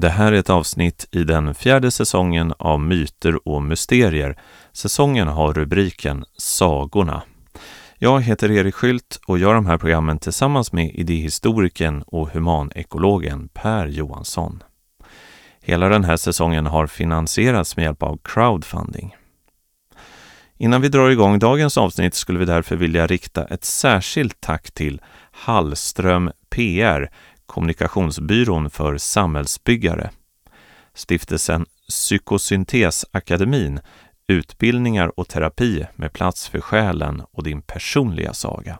Det här är ett avsnitt i den fjärde säsongen av Myter och mysterier. Säsongen har rubriken Sagorna. Jag heter Erik Skylt och gör de här programmen tillsammans med idéhistorikern och humanekologen Per Johansson. Hela den här säsongen har finansierats med hjälp av crowdfunding. Innan vi drar igång dagens avsnitt skulle vi därför vilja rikta ett särskilt tack till Hallström PR, kommunikationsbyrån för samhällsbyggare. Stiftelsen Psykosyntesakademin, utbildningar och terapi med plats för själen och din personliga saga.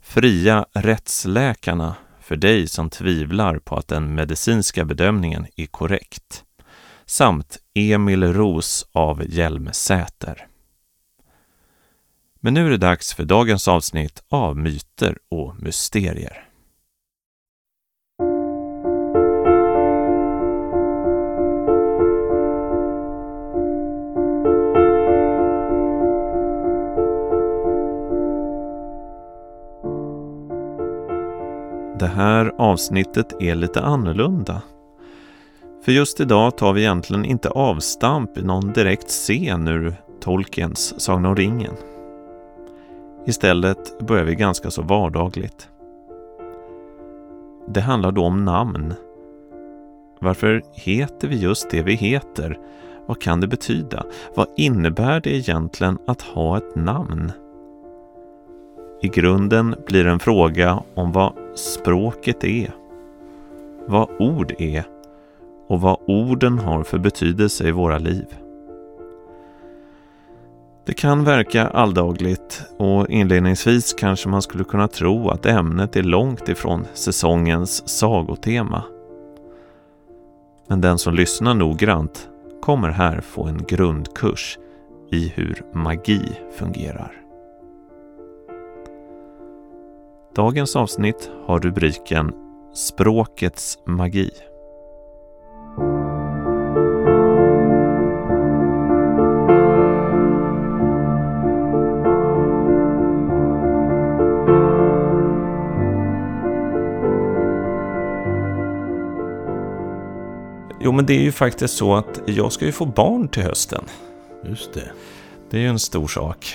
Fria rättsläkarna, för dig som tvivlar på att den medicinska bedömningen är korrekt. Samt Emil Ros av Hjälmsäter. Men nu är det dags för dagens avsnitt av Myter och mysterier. Det här avsnittet är lite annorlunda. För just idag tar vi egentligen inte avstamp i någon direkt scen ur Tolkiens Sagan om ringen. Istället börjar vi ganska så vardagligt. Det handlar då om namn. Varför heter vi just det vi heter? Vad kan det betyda? Vad innebär det egentligen att ha ett namn? I grunden blir det en fråga om vad språket är, vad ord är och vad orden har för betydelse i våra liv. Det kan verka alldagligt och inledningsvis kanske man skulle kunna tro att ämnet är långt ifrån säsongens sagotema. Men den som lyssnar noggrant kommer här få en grundkurs i hur magi fungerar. Dagens avsnitt har rubriken Språkets magi. Jo, men det är ju faktiskt så att jag ska ju få barn till hösten. Just det. Det är ju en stor sak.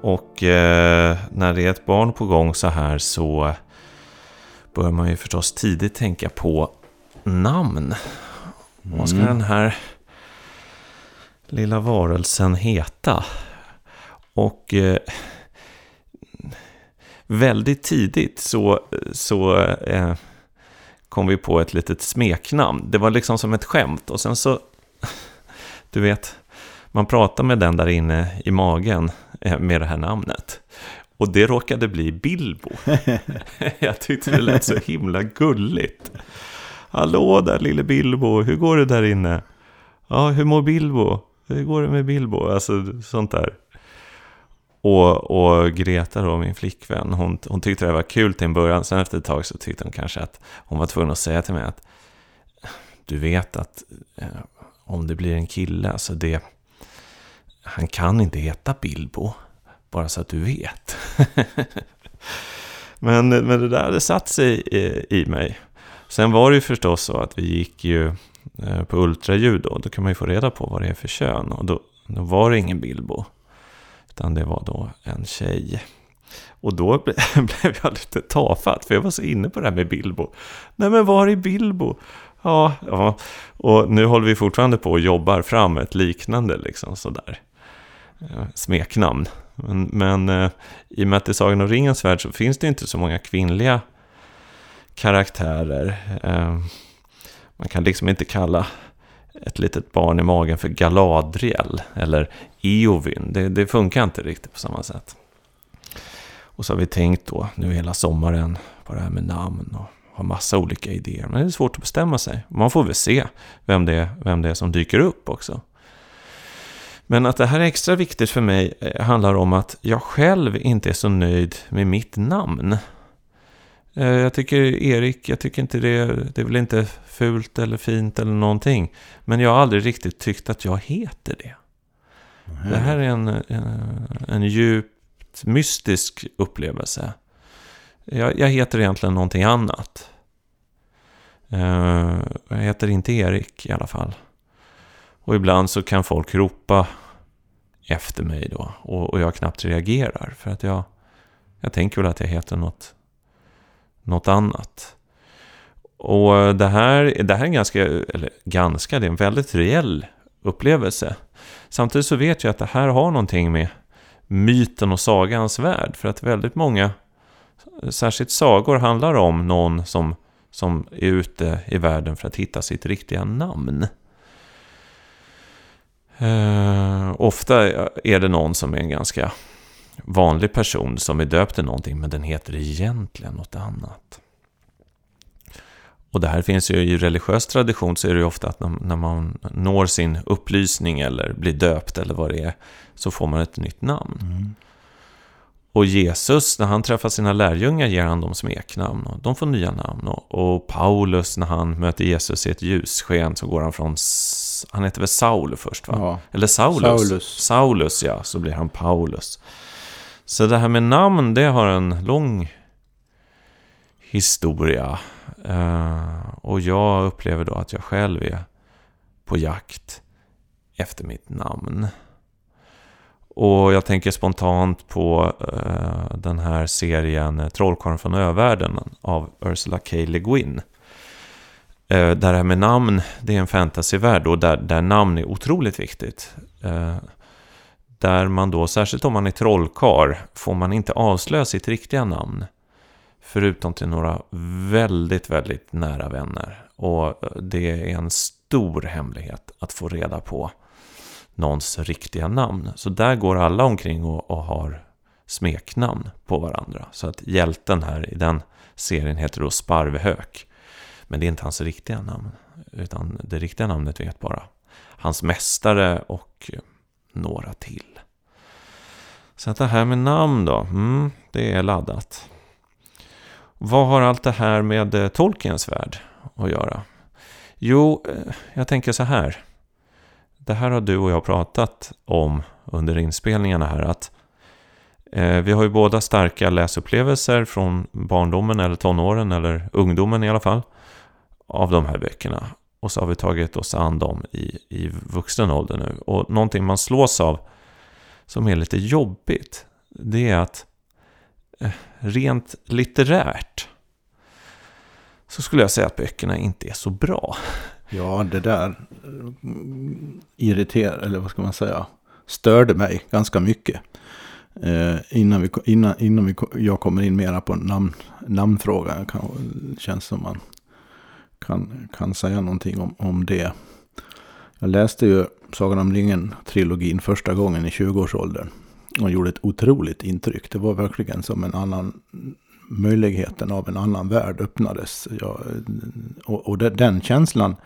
Och eh, när det är ett barn på gång så här så bör man ju förstås tidigt tänka på namn. Mm. Vad ska den här lilla varelsen heta? Och eh, väldigt tidigt så, så eh, kom vi på ett litet smeknamn. Det var liksom som ett skämt och sen så, du vet, man pratar med den där inne i magen med det här namnet. Och det råkade bli Bilbo. Jag tyckte det lät så himla gulligt. Hallå där lille Bilbo, hur går det där inne? Ja, hur mår Bilbo? Hur går det med Bilbo? Alltså sånt där. Och, och Greta då, min flickvän, hon, hon tyckte det var kul till en början. Sen efter ett tag så tyckte hon kanske att hon var tvungen att säga till mig att du vet att eh, om det blir en kille, alltså det, han kan inte heta Bilbo. Bara så att du vet. men, men det där det satt sig i, i mig. Sen var det ju förstås så att vi gick ju eh, på ultraljud då. Då kan man ju få reda på vad det är för kön. Och då, då var det ingen Bilbo. Utan det var då en tjej. Och då blev jag lite tafatt, för jag var så inne på det här med Bilbo. Nej men var är Bilbo? Ja, ja. Och nu håller vi fortfarande på och jobbar fram ett liknande liksom sådär. Smeknamn. Men, men eh, i och med att det är Sagan om ringens värld så finns det inte så många kvinnliga karaktärer. Eh, man kan liksom inte kalla ett litet barn i magen för Galadriel eller Eovyn. Det, det funkar inte riktigt på samma sätt. Och så har vi tänkt då nu hela sommaren på det här med namn och har massa olika idéer. Men det är svårt att bestämma sig. Man får väl se vem det är, vem det är som dyker upp också. Men att det här är extra viktigt för mig eh, handlar om att jag själv inte är så nöjd med mitt namn. Eh, jag tycker Erik, jag tycker inte det, det är väl inte fult eller fint eller någonting. Men jag har aldrig riktigt tyckt att jag heter det. Mm. Det här är en, en, en djupt mystisk upplevelse. Jag, jag, heter egentligen någonting annat. Eh, jag heter inte Erik i alla fall. Och ibland så kan folk ropa efter mig då. Och, och jag knappt reagerar. För att jag, jag tänker väl att jag heter något, något annat. Och det här, det här är en ganska, eller ganska, det är en väldigt reell upplevelse. Samtidigt så vet jag att det här har någonting med myten och sagans värld. För att väldigt många, särskilt sagor, handlar om någon som, som är ute i världen för att hitta sitt riktiga namn. Uh, ofta är det någon som är en ganska vanlig person som är döpt till någonting, men den heter egentligen något annat. Och det här finns ju i religiös tradition så är det ju ofta att när, när man når sin upplysning eller blir döpt eller vad det är, så får man ett nytt namn. Mm. Och Jesus, när han träffar sina lärjungar ger han dem smeknamn och de får nya namn. Och, och Paulus, när han möter Jesus i ett ljussken så går han från, han heter väl Saul först va? Ja. Eller Saulus. Saulus. Saulus ja, så blir han Paulus. Så det här med namn, det har en lång historia. Uh, och jag upplever då att jag själv är på jakt efter mitt namn. Och jag tänker spontant på uh, den här serien Trollkarlen från övärlden av Ursula K. Le Guin. Eh, där det här med namn, det är en fantasyvärld och där, där namn är otroligt viktigt. Eh, där man då, särskilt om man är trollkar, får man inte avslöja sitt riktiga namn. Förutom till några väldigt, väldigt nära vänner. Och eh, det är en stor hemlighet att få reda på någons riktiga namn. Så där går alla omkring och, och har smeknamn på varandra. Så att hjälten här i den serien heter då Sparvhök. Men det är inte hans riktiga namn. Utan det riktiga namnet vet bara hans mästare och några till. Så att det här med namn då, mm, det är laddat. Vad har allt det här med eh, Tolkiens värld att göra? Jo, eh, jag tänker så här. Det här har du och jag pratat om under inspelningarna här. Att eh, vi har ju båda starka läsupplevelser från barndomen eller tonåren eller ungdomen i alla fall. Av de här böckerna. Och så har vi tagit oss an dem i, i vuxen ålder nu. Och någonting man slås av som är lite jobbigt. Det är att eh, rent litterärt så skulle jag säga att böckerna inte är så bra. Ja, det där eh, irriterar, eller vad ska man säga, störde mig ganska mycket. Eh, innan vi, innan, innan vi, jag kommer in mera på namn, namnfrågan, kan, känns som man kan, kan säga någonting om, om det. Jag läste ju Sagan om ringen-trilogin första gången i 20-årsåldern och gjorde ett otroligt intryck. Det var verkligen som en annan möjligheten av en annan värld öppnades. Ja, och, och den känslan,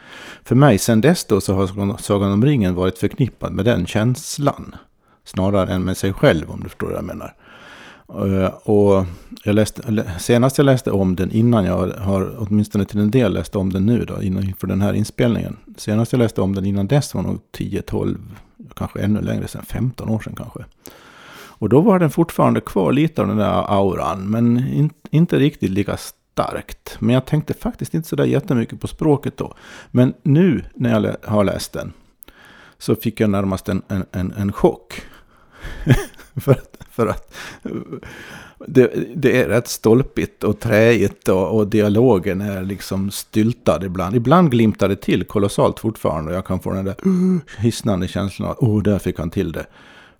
för mig sen dess då så har Sagan om ringen varit förknippad med den känslan. Snarare än med sig själv om du förstår vad jag menar. Eh, och jag läste, senast jag läste om den innan jag har åtminstone till en del läst om den nu då, inför den här inspelningen. Senast jag läste om den innan dess var nog 10, 12, kanske ännu längre sedan, 15 år sedan kanske. Och då var den fortfarande kvar lite av den där auran, men in, inte riktigt lika starkt. Men jag tänkte faktiskt inte sådär jättemycket på språket då. Men nu när jag har läst den så fick jag närmast en, en, en, en chock. för att, för att det, det, är rätt stolpigt och träigt och, och, dialogen är liksom styltad ibland. Ibland glimtar det till kolossalt fortfarande och jag kan få den där uh, hisnande känslan av oh, där fick han till det.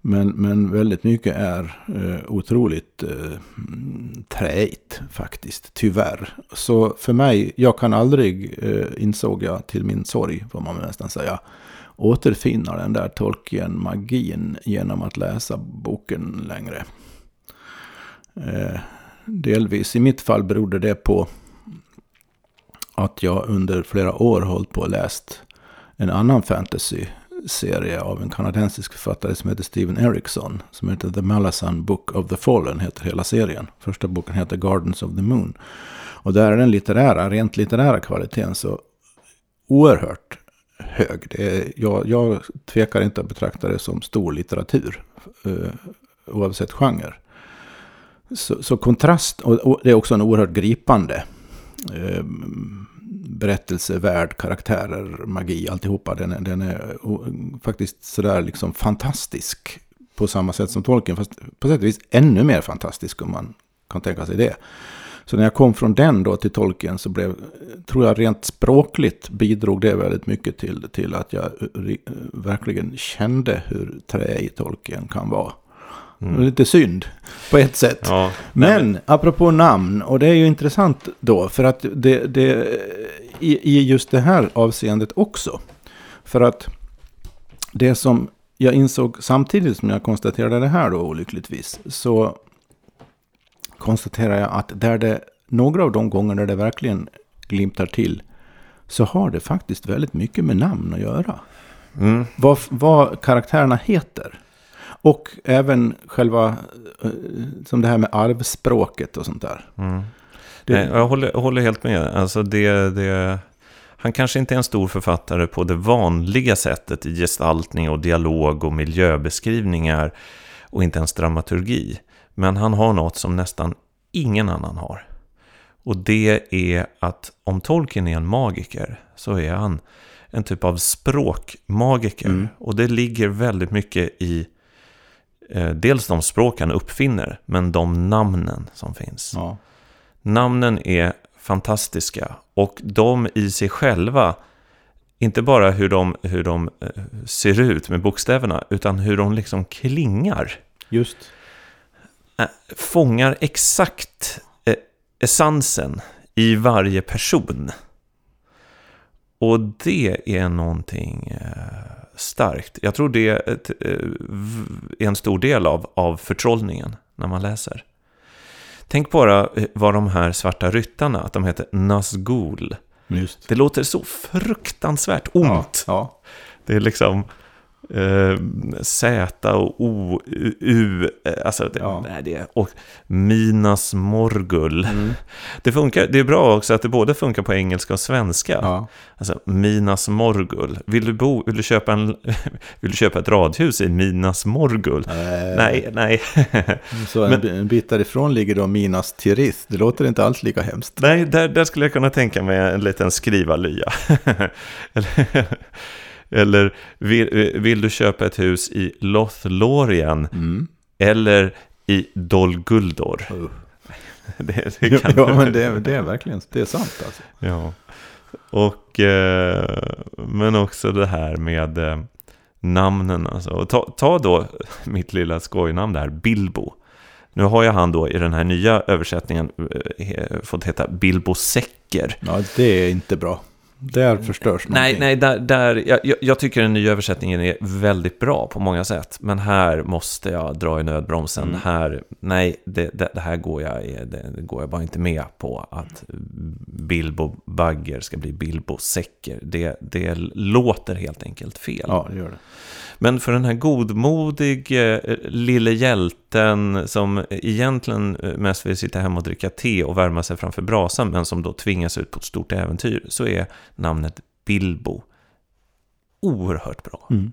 Men, men väldigt mycket är eh, otroligt eh, träigt faktiskt, tyvärr. Så för mig, jag kan aldrig, eh, insåg jag till min sorg, får man nästan säga, återfinna den där Tolkien-magin genom att läsa boken längre. Eh, delvis, i mitt fall berodde det på att jag under flera år hållit på och läst en annan fantasy serie av en kanadensisk författare som heter Steven Erickson. Som heter The Malazan Book of the Fallen, heter hela serien. Första boken heter Gardens of the Moon. Och där är den litterära, rent litterära kvaliteten så oerhört hög. Det är, jag, jag tvekar inte att betrakta det som stor litteratur. Uh, oavsett genre. Så, så kontrast, och, och, det är också en oerhört gripande eh, berättelse, värld, karaktärer, magi, alltihopa. Den är, den är o- faktiskt sådär liksom fantastisk på samma sätt som tolken, Fast på sätt och vis ännu mer fantastisk om man kan tänka sig det. Så när jag kom från den då till Tolkien så blev, tror jag rent språkligt bidrog det väldigt mycket till, till att jag eh, eh, verkligen kände hur träig Tolkien kan vara. Var lite synd på ett sätt. Ja, Men apropå namn, och det är ju intressant då, för att det, det i, i just det här avseendet också. För att det som jag insåg samtidigt som jag konstaterade det här då olyckligtvis, så konstaterar jag att där det, några av de gånger där det verkligen glimtar till, så har det faktiskt väldigt mycket med namn att göra. mm, Vad, vad karaktärerna heter. Och även själva, eh, som det här med arvspråket och sånt där. mm. Det- Nej, jag håller, håller helt med. Alltså det, det, han kanske inte är en stor författare på det vanliga sättet i gestaltning och dialog och miljöbeskrivningar och inte ens dramaturgi. Men han har något som nästan ingen annan har. Och det är att om Tolkien är en magiker så är han en typ av språkmagiker. Mm. Och det ligger väldigt mycket i eh, dels de språk han uppfinner, men de namnen som finns. Ja. Namnen är fantastiska och de i sig själva, inte bara hur de, hur de eh, ser ut med bokstäverna, utan hur de liksom klingar, Just. Eh, fångar exakt eh, essensen i varje person. Och det är någonting eh, starkt. Jag tror det är, en stor del av, av förtrollningen när man läser. Tänk bara vad de här svarta ryttarna, att de heter Nazgul. Just. Det låter så fruktansvärt ont. Ja. Det är liksom eh, Z och O, U, U eh, alltså det, Ja. nej, det är, och Minas Morgul. Mm. Det, funkar, det är bra också att det både funkar på engelska och svenska. ja. Alltså Minas Morgul. Vill du, bo, vill, du köpa en, vill du köpa ett radhus i Minas Morgul? Eh, Nej, nej. Så en, en bit därifrån ligger då Minas Tirith. Det låter inte alls lika hemskt. Nej, där, där skulle jag kunna tänka mig en liten skrivarlya. eller vill, vill du köpa ett hus i Lothlorien Mm. eller i Dol Guldur? Uh. Det, det kan ja, men det, är- det är verkligen det är sant alltså. Ja. Och, eh, men också det här med eh, namnen. Alltså. Och ta, ta då mitt lilla skojnamn där, Bilbo. Nu har jag han då i den här nya översättningen eh, fått heta Bilbo Säcker. Ja, det är inte bra. Där förstörs Nej, någonting. nej, där, där, jag, jag- tycker den nya översättningen är väldigt bra på många sätt. Men här måste jag dra i nödbromsen. Mm. Här, nej, det, det, det här går jag, det går jag bara inte med på. Att Bilbo Bagger ska bli Bilbo Säcker. Det, det låter helt enkelt fel. Ja, det gör det. Men för den här godmodig eh, lille hjälten som egentligen eh, mest vill sitta hemma och dricka te och värma sig framför brasan men som då tvingas ut på ett stort äventyr så är namnet Bilbo oerhört bra. Mm.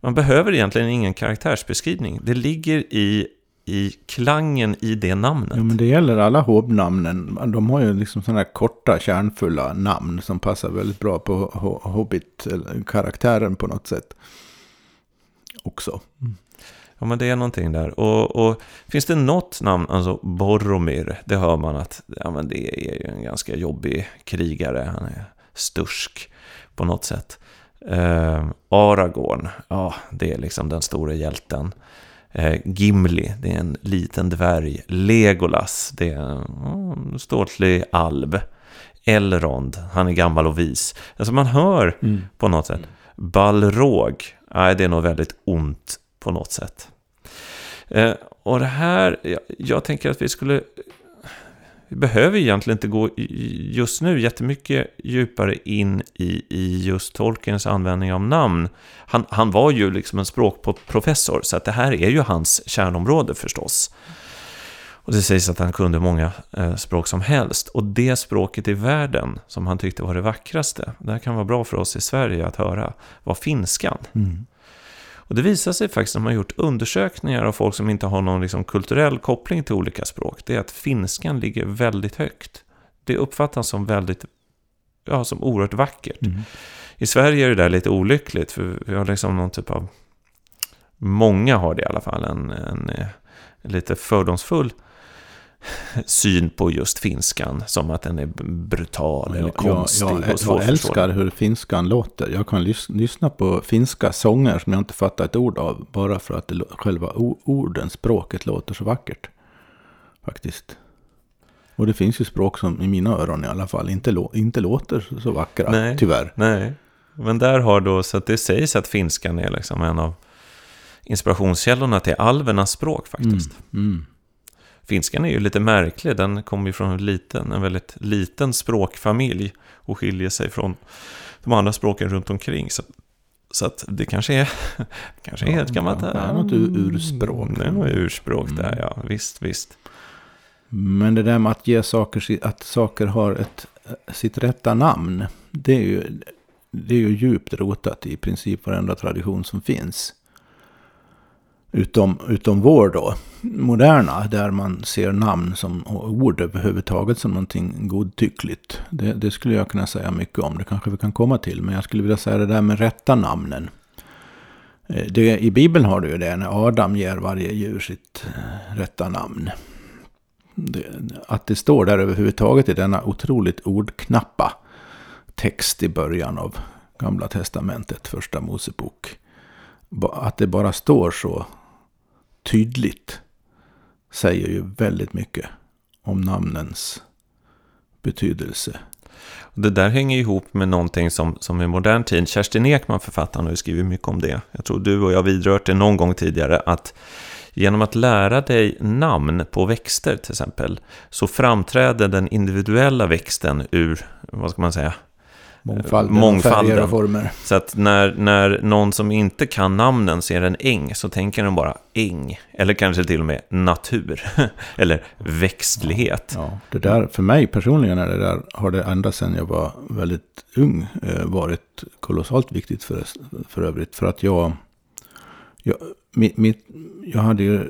Man behöver egentligen ingen karaktärsbeskrivning. Det ligger i, i klangen i det namnet. Ja, men det gäller alla hobbnamnen. De har ju liksom sådana här korta, kärnfulla namn som passar väldigt bra på ho- Hobbit-karaktären på något sätt. Också. Ja, men det är någonting där. Och, och finns det något namn, alltså Boromir, det hör man att ja, men det är ju en ganska jobbig krigare. Han är stursk på något sätt. Eh, Aragorn, ja, det är liksom den stora hjälten. Eh, Gimli, det är en liten dvärg. Legolas, det är en mm, ståtlig alv. Elrond, han är gammal och vis. Alltså man hör på något sätt. Balrog, nej det är nog väldigt ont på något sätt. Eh, och det här, jag, jag tänker att vi skulle... Vi behöver egentligen inte gå just nu jättemycket djupare in i, i just Tolkiens användning av namn. Han, han var ju liksom en språkprofessor, så att det här är ju hans kärnområde förstås. Och det sägs att han kunde många eh, språk som helst. Och det språket i världen som han tyckte var det vackraste, det här kan vara bra för oss i Sverige att höra, var finskan. Mm. Och det visar sig faktiskt när man har gjort undersökningar av folk som inte har någon liksom kulturell koppling till olika språk, det är att finskan ligger väldigt högt. Det uppfattas som väldigt ja, som oerhört vackert. Mm. I Sverige är det där lite olyckligt, för vi har liksom någon typ av... Många har det i alla fall, en, en, en lite fördomsfull syn på just finskan. Som att den är brutal ja, eller konstig ja, jag, jag älskar hur finskan låter. Jag kan lys lyssna på finska sånger som jag inte fattar ett ord av. Bara för att det, själva orden, språket låter så vackert. Faktiskt. Och det finns ju språk som i mina öron i alla fall inte, inte låter så vackra, nej, tyvärr. Nej, men där har då, så att det sägs att finskan är liksom en av inspirationskällorna till alvernas språk faktiskt. Mm, mm. Finskan är ju lite märklig, den kommer ju från en liten, en väldigt liten språkfamilj och skiljer sig från de andra språken runt omkring. Så, så att det kanske är, kanske är ett gammalt... Ja, det är något urspråk. Det är något urspråk där, mm. ja. Visst, visst. Men det där med att ge saker, att saker har ett, sitt rätta namn. Det är, ju, det är ju djupt rotat i princip varenda tradition som finns. Utom, utom vår då, moderna, där man ser namn som ord överhuvudtaget som någonting godtyckligt. Det, det, skulle jag kunna säga mycket om, det kanske vi kan komma till. Men jag skulle vilja säga det där med rätta namnen. Eh, det, I Bibeln har du ju det, när Adam ger varje djur sitt eh, rätta namn det, att det står där överhuvudtaget i denna otroligt ordknappa text i början av Gamla Testamentet, Första Mosebok. Att det bara står så tydligt säger ju väldigt mycket om namnens betydelse. Det där hänger ihop med någonting som, som i modern tid, Kerstin Ekman, författaren, har ju skrivit mycket om det. Jag tror du och jag vidrört det någon gång tidigare, att Genom att lära dig namn på växter till exempel så framträder den individuella växten ur, vad ska man säga, Mångfalden, mångfalden. Och former. Så att när, när någon som inte kan namnen ser en äng så tänker de bara äng. Eller kanske till och med natur. eller växtlighet. Ja, ja, det där, för mig personligen är det där, har det ända sedan jag var väldigt ung eh, varit kolossalt viktigt för, för övrigt. För att jag, jag mitt, mitt, jag hade ju eh,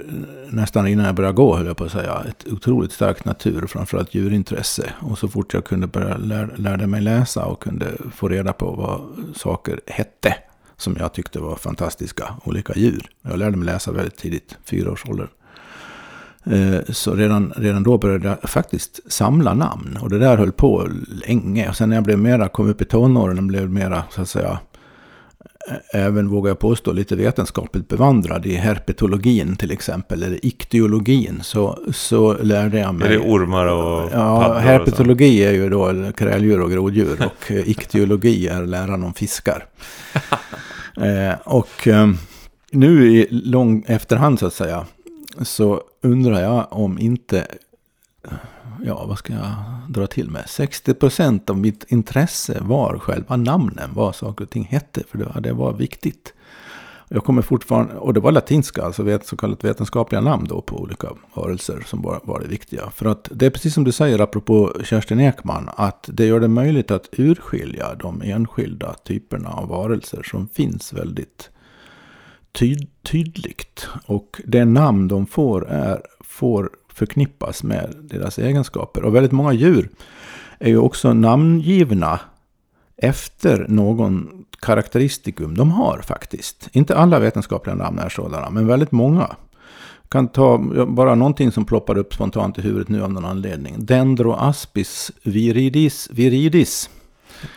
nästan innan jag började gå, höll jag på att säga, ett otroligt starkt natur, framförallt djurintresse. Och så fort jag kunde börja lär, lärde mig läsa och kunde få reda på vad saker hette, som jag tyckte var fantastiska, olika djur. Jag lärde mig läsa väldigt tidigt, fyra års ålder. Eh, så redan, redan då började jag faktiskt samla namn. Och det där höll på länge. Och sen när jag blev mera, kom upp i tonåren och blev mera, så att säga, även, vågar jag påstå, lite vetenskapligt bevandrad i herpetologin till exempel, eller iktiologin, så, så lärde jag mig... Är det ormar och Ja, herpetologi är ju då kräldjur och groddjur och iktiologi är läran om fiskar. eh, och eh, nu i lång efterhand så att säga, så undrar jag om inte ja, vad ska jag dra till med? 60% av mitt intresse var själva namnen, vad saker och ting hette, för det, det var viktigt. Jag kommer fortfarande, och det var latinska, alltså så kallat vetenskapliga namn då på olika varelser som var, var det viktiga. För att det är precis som du säger apropå Kerstin Ekman, att det gör det möjligt att urskilja de enskilda typerna av varelser som finns väldigt tyd, tydligt. Och det namn de får är, får förknippas med deras egenskaper. Och väldigt många djur är ju också namngivna efter någon karaktäristikum de har faktiskt. Inte alla vetenskapliga namn är sådana, men väldigt många. Jag kan ta bara någonting som ploppar upp spontant i huvudet nu av någon anledning. Dendroaspis viridis. viridis.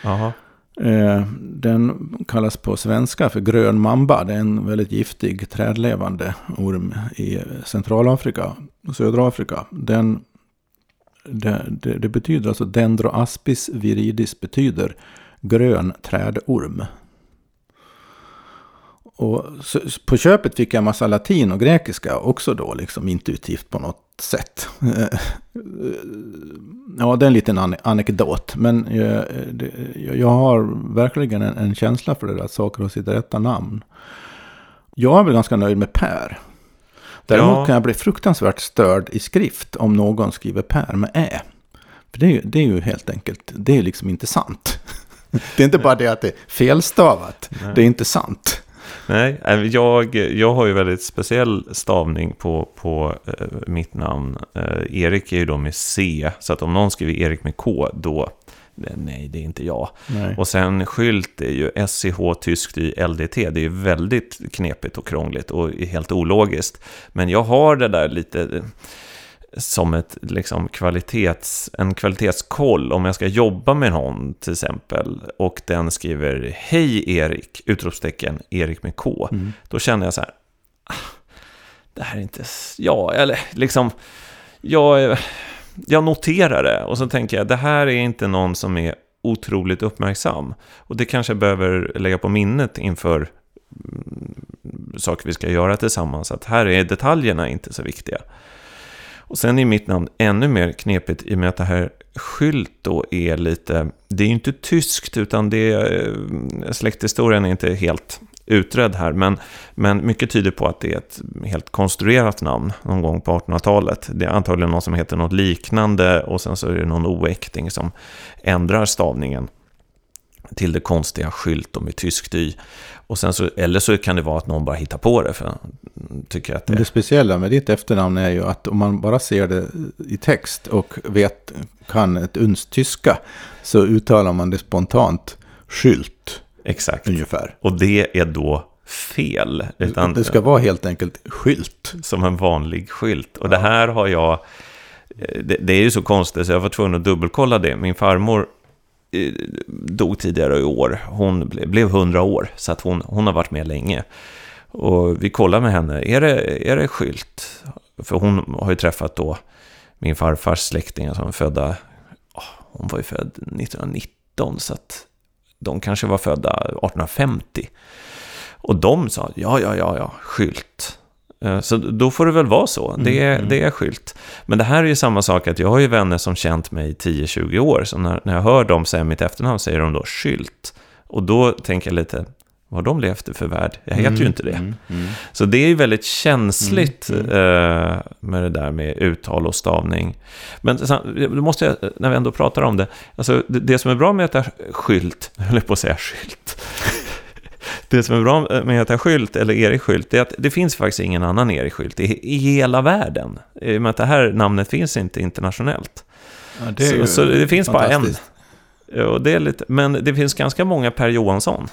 Aha. Eh, den kallas på svenska för grön mamba. Det är en väldigt giftig trädlevande orm i Centralafrika och södra Afrika. Den, det, det, det betyder alltså Dendroaspis viridis betyder grön trädorm. Och på köpet fick jag en massa latin och grekiska också då, liksom intuitivt på något sätt. ja, det är en liten anekdot, men jag, jag har verkligen en, en, känsla för det där att saker har sitt rätta namn. Jag är väl ganska nöjd med Per. Däremot ja. kan jag bli fruktansvärt störd i skrift om någon skriver Per med Ä. För det är, ju, det är ju helt enkelt, det är liksom inte sant. Det är inte bara det att det är felstavat, Nej. det är inte sant. Nej, äh, jag, jag har ju väldigt speciell stavning på, på eh, mitt namn. Eh, Erik är ju då med C, så att om någon skriver Erik med K, då nej, det är inte jag. Nej. Och sen skylt är ju SCH, tyskt i LDT. Det är ju väldigt knepigt och krångligt och helt ologiskt. Men jag har det där lite som ett, liksom, kvalitets, en kvalitetskoll. Om jag ska jobba med någon till exempel och den skriver Hej Erik, utropstecken, Erik med K. Mm. Då känner jag så här, ah, det här är inte, ja, eller liksom, jag, jag noterar det och så tänker jag, det här är inte någon som är otroligt uppmärksam. Och det kanske jag behöver lägga på minnet inför mm, saker vi ska göra tillsammans, att här är detaljerna inte så viktiga. Och sen är mitt namn ännu mer knepigt i och med att det här skylt då är lite, det är ju inte tyskt utan det är, släkthistorien är inte helt utredd här, men, men mycket tyder på att det är ett helt konstruerat namn någon gång på 1800-talet. Det är antagligen någon som heter något liknande och sen så är det någon oäkting som ändrar stavningen till det konstiga skylt med tyskt y. Och sen så, eller så kan det vara att någon bara hittar på det. För tycker att det... det speciella med ditt efternamn är ju att om man bara ser det i text och vet, kan ett uns tyska så uttalar man det spontant skylt. Exakt. Ungefär. Och det är då fel. Utan, det ska vara helt enkelt skylt. Som en vanlig skylt. Och ja. det här har jag... Det, det, är ju så konstigt så jag var tvungen att dubbelkolla det. Min farmor Eh, dog tidigare i år. Hon blev, 100 år, så att hon, hon har varit med länge. Och vi kollar med henne, är det, är det skylt? För hon har ju träffat då min farfars släktingar som är födda, hon var ju född 1919, så att de kanske var födda 1850. Och de sa, ja, ja, ja, ja, skylt. Eh, så då får det väl vara så, det är, mm. det är skylt. Men det här är ju samma sak, att jag har ju vänner som känt mig i 10-20 år, så när, när jag hör dem säga mitt efternamn säger de då skylt. Och då tänker jag lite, vad har de levt i för värld? Jag heter mm, ju inte det. Mm, mm. Så det är ju väldigt känsligt mm, mm. eh, med det där med uttal och stavning. Men då måste jag, när vi ändå pratar om det, alltså det, det som är bra med att heta skylt, jag höll på att säga skylt. Det som är bra med att heta skylt, eller Erik Skylt, är att det finns faktiskt ingen annan Erik Skylt i, i hela världen. I och med att det här namnet finns inte internationellt. Ja, det så, så, det finns bara en. Och det är lite, men det finns ganska många Per Johansson.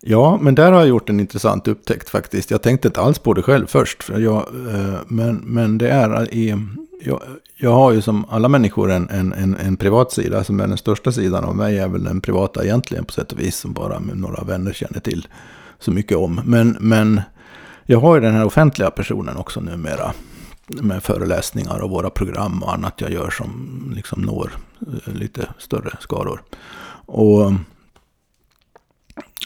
Ja, men där har jag gjort en intressant upptäckt faktiskt. Jag tänkte inte alls på det själv först. För jag, eh, men, men det är i... Jag, jag har ju som alla människor en, en, en, en privat sida som är den största sidan av mig är väl den privata egentligen på sätt och vis som bara några vänner känner till så mycket om. Men, men jag har ju den här offentliga personen också numera med föreläsningar och våra program och annat jag gör som liksom når eh, lite större skaror. Och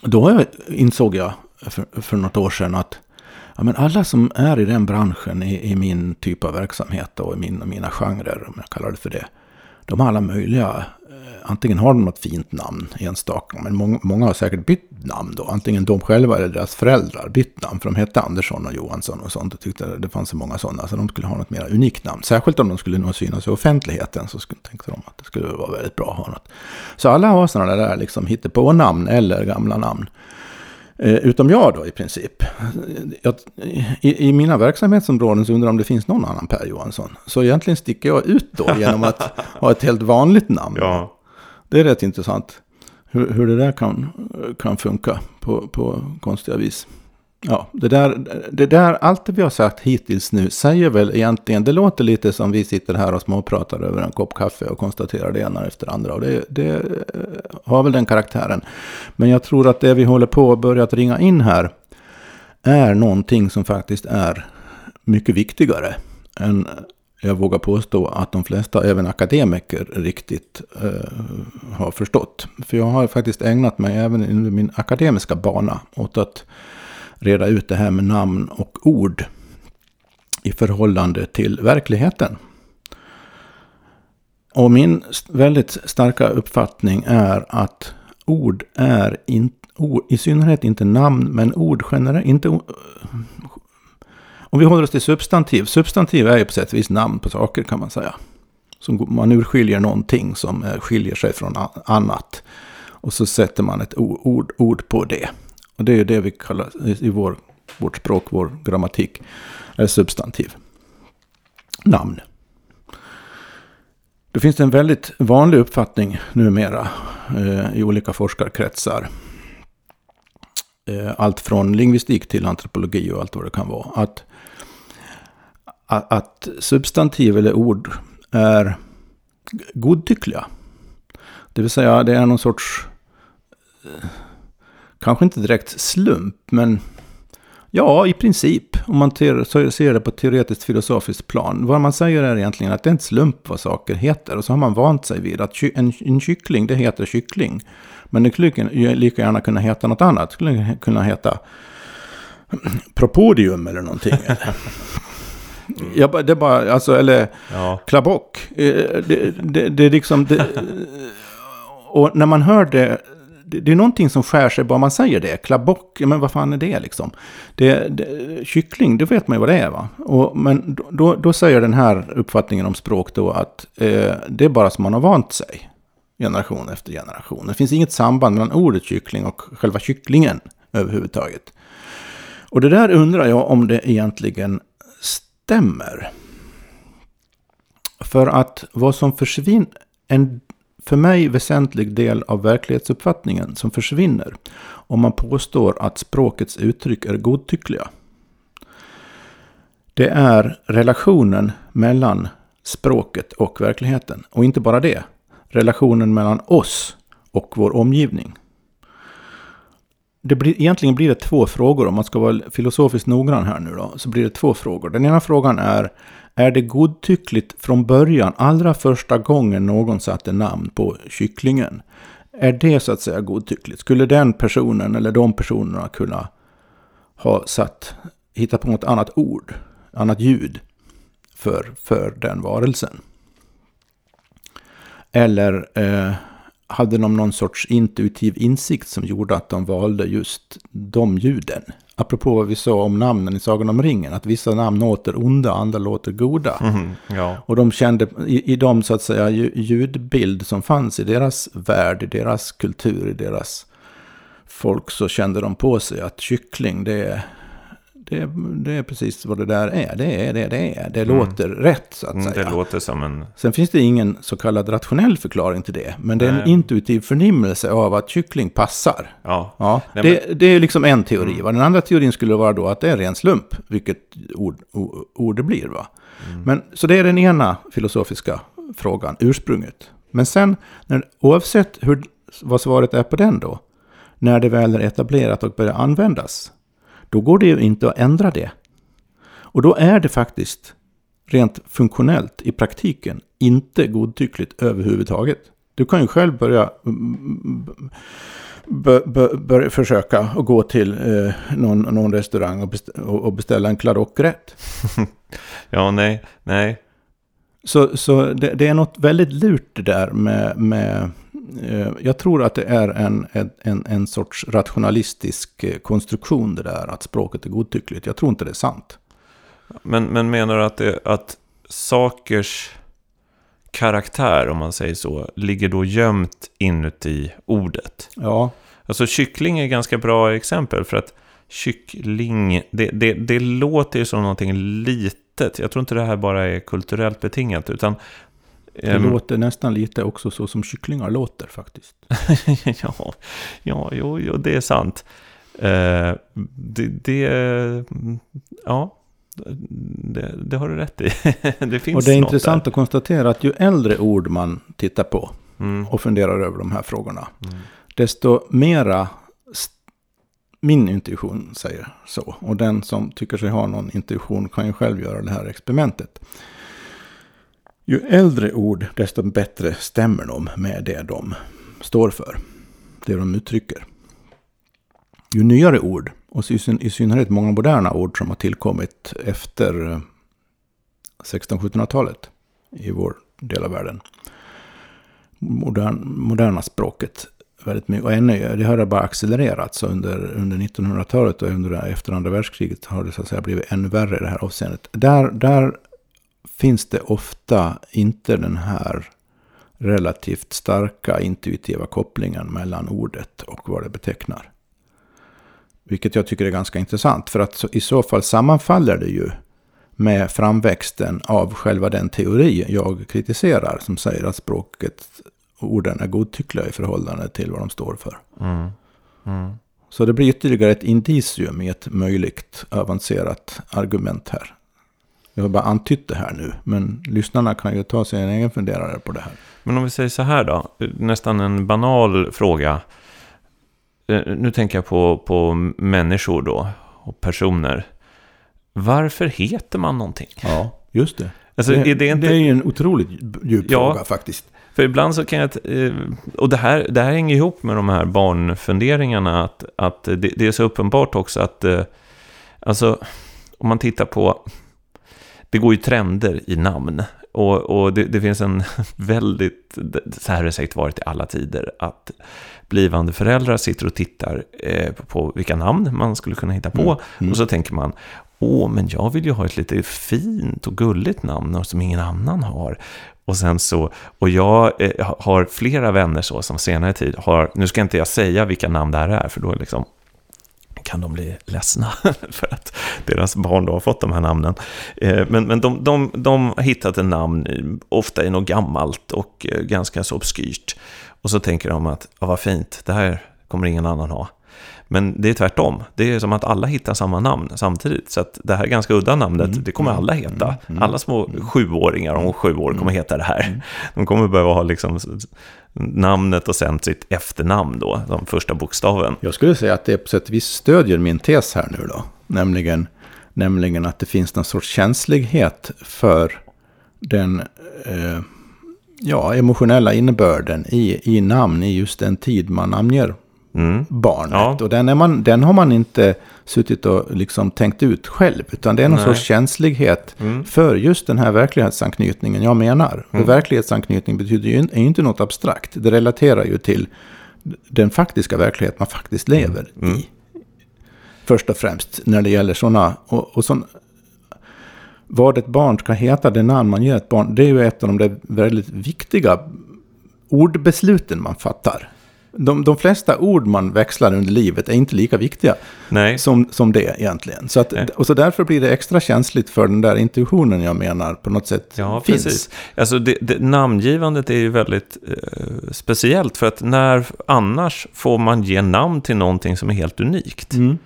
då insåg jag för, för något år sedan att ja, men alla som är i den branschen, i, i min typ av verksamhet och i min, mina genrer, om jag kallar det för det, de har alla möjliga antingen har de något fint namn enstaka, men många, många har säkert bytt namn då. Antingen de själva eller deras föräldrar bytt namn, för de hette Andersson och Johansson och sånt och tyckte det fanns så många sådana, så de skulle ha något mer unikt namn. Särskilt om de skulle nå synas i offentligheten så skulle, tänkte de att det skulle vara väldigt bra att ha något. Så alla har sådana där liksom hittepå-namn eller gamla namn. Eh, utom jag då i princip. Jag, i, I mina verksamhetsområden så undrar jag om det finns någon annan Per Johansson. Så egentligen sticker jag ut då genom att ha ett helt vanligt namn. Ja. Det är rätt intressant hur, hur det där kan, kan funka på, på konstiga vis. Ja, det där, det där, allt det vi har sagt hittills nu säger väl egentligen, det låter lite som vi sitter här och småpratar över en kopp kaffe och konstaterar det ena efter det andra. Och det, det eh, har väl den karaktären. Men jag tror att det vi håller på att börja ringa in här är någonting som faktiskt är mycket viktigare än jag vågar påstå att de flesta, även akademiker, riktigt eh, har förstått. För jag har faktiskt ägnat mig även under min akademiska bana åt att reda ut det här med namn och ord i förhållande till verkligheten. Och min väldigt starka uppfattning är att ord är in, ord, i synnerhet inte namn, men ord generellt, inte om vi håller oss till substantiv. Substantiv är ju på sätt och vis namn på saker kan man säga. Så man urskiljer någonting som eh, skiljer sig från annat. Och så sätter man ett ord, ord på det. Och det är ju det vi kallar i vår, vårt språk, vår grammatik, är substantiv. Namn. Då finns det en väldigt vanlig uppfattning numera eh, i olika forskarkretsar. Eh, allt från lingvistik till antropologi och allt vad det kan vara. Att, att, att substantiv eller ord är godtyckliga. Det vill säga det är någon sorts, eh, kanske inte direkt slump, men ja, i princip. Om man ser det på ett teoretiskt filosofiskt plan. Vad man säger är egentligen att det är inte slump vad saker heter. Och så har man vant sig vid att en, en kyckling, det heter kyckling. Men det skulle lika gärna kunna heta något annat. Det skulle kunna heta propodium eller någonting. Ja, det är bara, alltså, eller ja. klabock. Eh, det, det, det är liksom... Det, och när man hör det, det är någonting som skär sig bara man säger det. Klabock, men vad fan är det liksom? Det, det, kyckling, det vet man ju vad det är va? Och, men då, då säger den här uppfattningen om språk då att eh, det är bara som man har vant sig. Generation efter generation. Det finns inget samband mellan ordet kyckling och själva kycklingen överhuvudtaget. Och det där undrar jag om det egentligen stämmer. För att vad som försvinner, en för mig väsentlig del av verklighetsuppfattningen som försvinner om man påstår att språkets uttryck är godtyckliga. Det är relationen mellan språket och verkligheten. Och inte bara det. Relationen mellan oss och vår omgivning. Det blir, egentligen blir det två frågor, om man ska vara filosofiskt noggrann här nu då, så blir det två frågor. Den ena frågan är, är det godtyckligt från början, allra första gången någon satte namn på kycklingen? Är det så att säga godtyckligt? Skulle den personen eller de personerna kunna ha satt, hitta på något annat ord, annat ljud för, för den varelsen? Eller eh, hade de någon sorts intuitiv insikt som gjorde att de valde just de ljuden? apropå vad vi sa om namnen i Sagan om ringen, att vissa namn låter onda, andra låter goda. Mm, ja. Och de kände, i, i de så att säga ljudbild som fanns i deras värld, i deras kultur, i deras folk, så kände de på sig att kyckling, det är det, det, är precis vad det där är. Det är det det är. Det mm. låter rätt så att mm, säga. Det låter som en... Sen finns det ingen så kallad rationell förklaring till det. Men det är en intuitiv förnimmelse av att kyckling passar. Ja. ja Nej, det, men... det är liksom en teori. Mm. Den andra teorin skulle vara då att det är ren slump. Vilket ord, ord det blir. Va? Mm. Men, så det är den ena filosofiska frågan, ursprunget. Men sen, när, oavsett hur, vad svaret är på den då, när det väl är etablerat och börjar användas, då går det ju inte att ändra det. Och då är det faktiskt rent funktionellt i praktiken inte godtyckligt överhuvudtaget. Du kan ju själv börja börja försöka att gå till eh, någon, någon restaurang och, beställa, och beställa en klarockrätt. ja, nej, nej. Så, så det, det, är något väldigt lurt det där med, med jag tror att det är en, en, en sorts rationalistisk eh, konstruktion det där, att språket är godtyckligt. Jag tror inte det är sant. Men, men menar du att, det, att sakers karaktär, om man säger så, ligger då gömt inuti ordet? Ja. Alltså kyckling är ett ganska bra exempel, för att kyckling, det, det, det låter ju som någonting litet. Jag tror inte det här bara är kulturellt betingat, utan det um, låter nästan lite också så som kycklingar låter faktiskt. ja, ja jo, jo, det är sant. Uh, det, det, ja, det, det, har du rätt i. det finns Och det är intressant där. att konstatera att ju äldre ord man tittar på mm. och funderar över de här frågorna, mm. desto mera min intuition säger så. Och den som tycker sig ha någon intuition kan ju själv göra det här experimentet. Ju äldre ord, desto bättre stämmer de med det de står för. Det de uttrycker. Ju nyare ord, och i synnerhet många moderna ord som har tillkommit efter eh, 1600-1700-talet i vår del av världen. Modern, moderna språket väldigt mycket. Och ännu, det har bara accelererat. Så under, under 1900-talet och under, efter andra världskriget har det så att säga blivit ännu värre i det här avseendet. Där, där finns det ofta inte den här relativt starka intuitiva kopplingen mellan ordet och vad det betecknar. Vilket jag tycker är ganska intressant. För att i så fall sammanfaller det ju med framväxten av själva den teori jag kritiserar som säger att språket orden är godtyckliga i förhållande till vad de står för. Mm. Mm. Så det blir ytterligare ett indicium i ett möjligt avancerat argument här. Jag har bara antytt det här nu, men lyssnarna kan ju ta sig en egen funderare på det här. Men om vi säger så här då, nästan en banal fråga. Eh, Nu tänker jag på, på människor då, och personer. Varför heter man någonting? Ja, just det. Alltså, det, är det inte... det är en otroligt djup Ja. fråga faktiskt. För ibland så kan jag... eh, Och det här, det här hänger ihop med de här barnfunderingarna. Att, att det, det är så uppenbart också att... eh, Alltså, om man tittar på... Det går ju trender i namn. Och, och det, det finns en väldigt... Så här har det säkert varit i alla tider. Att blivande föräldrar sitter och tittar eh, på vilka namn man skulle kunna hitta på. Mm, mm. Och så tänker man... Åh, men jag vill ju ha ett lite fint och gulligt namn som ingen annan har. Och sen så, och jag eh, har flera vänner så som senare tid har, nu ska inte jag säga vilka namn det här är, för då liksom kan de bli ledsna för att deras barn då har fått de här namnen. Eh, men, men de, de, de har hittat en namn, ofta i något gammalt och eh, ganska så obskyrt. Och så tänker de att, ja vad fint, det här kommer ingen annan ha. Men det är tvärtom. Det är som att alla hittar samma namn samtidigt. Så att det här ganska udda namnet, Mm. det kommer alla heta. Mm. Mm. Alla små sjuåringar om sju år kommer heta det här. Mm. De kommer behöva ha liksom namnet och sen sitt efternamn då, de första bokstaven. Jag skulle säga att det på sätt och vis stödjer min tes här nu då. Nämligen, nämligen att det finns någon sorts känslighet för den eh, ja, emotionella innebörden i, i namn i just den tid man namnger Mm. barnet. Ja. Och den, är man, den har man inte suttit och liksom tänkt ut själv. Utan det är någon Nej. sorts känslighet Mm. för just den här verklighetsanknytningen jag menar. Mm. Och verklighetsanknytning betyder ju, är ju inte något abstrakt. Det relaterar ju till den faktiska verklighet man faktiskt lever Mm. i. Först och främst när det gäller sådana... Och, och sån, vad ett barn ska heta, det namn man ger ett barn, det är ju ett av de där väldigt viktiga ordbesluten man fattar. De, de flesta ord man växlar under livet är inte lika viktiga Nej, som, som det egentligen. Så att, och så därför blir det extra känsligt för den där intuitionen jag menar på något sätt ja finns. precis. Alltså det, det, namngivandet är ju väldigt eh, speciellt för att när annars får man ge namn till någonting som är helt unikt. Mm.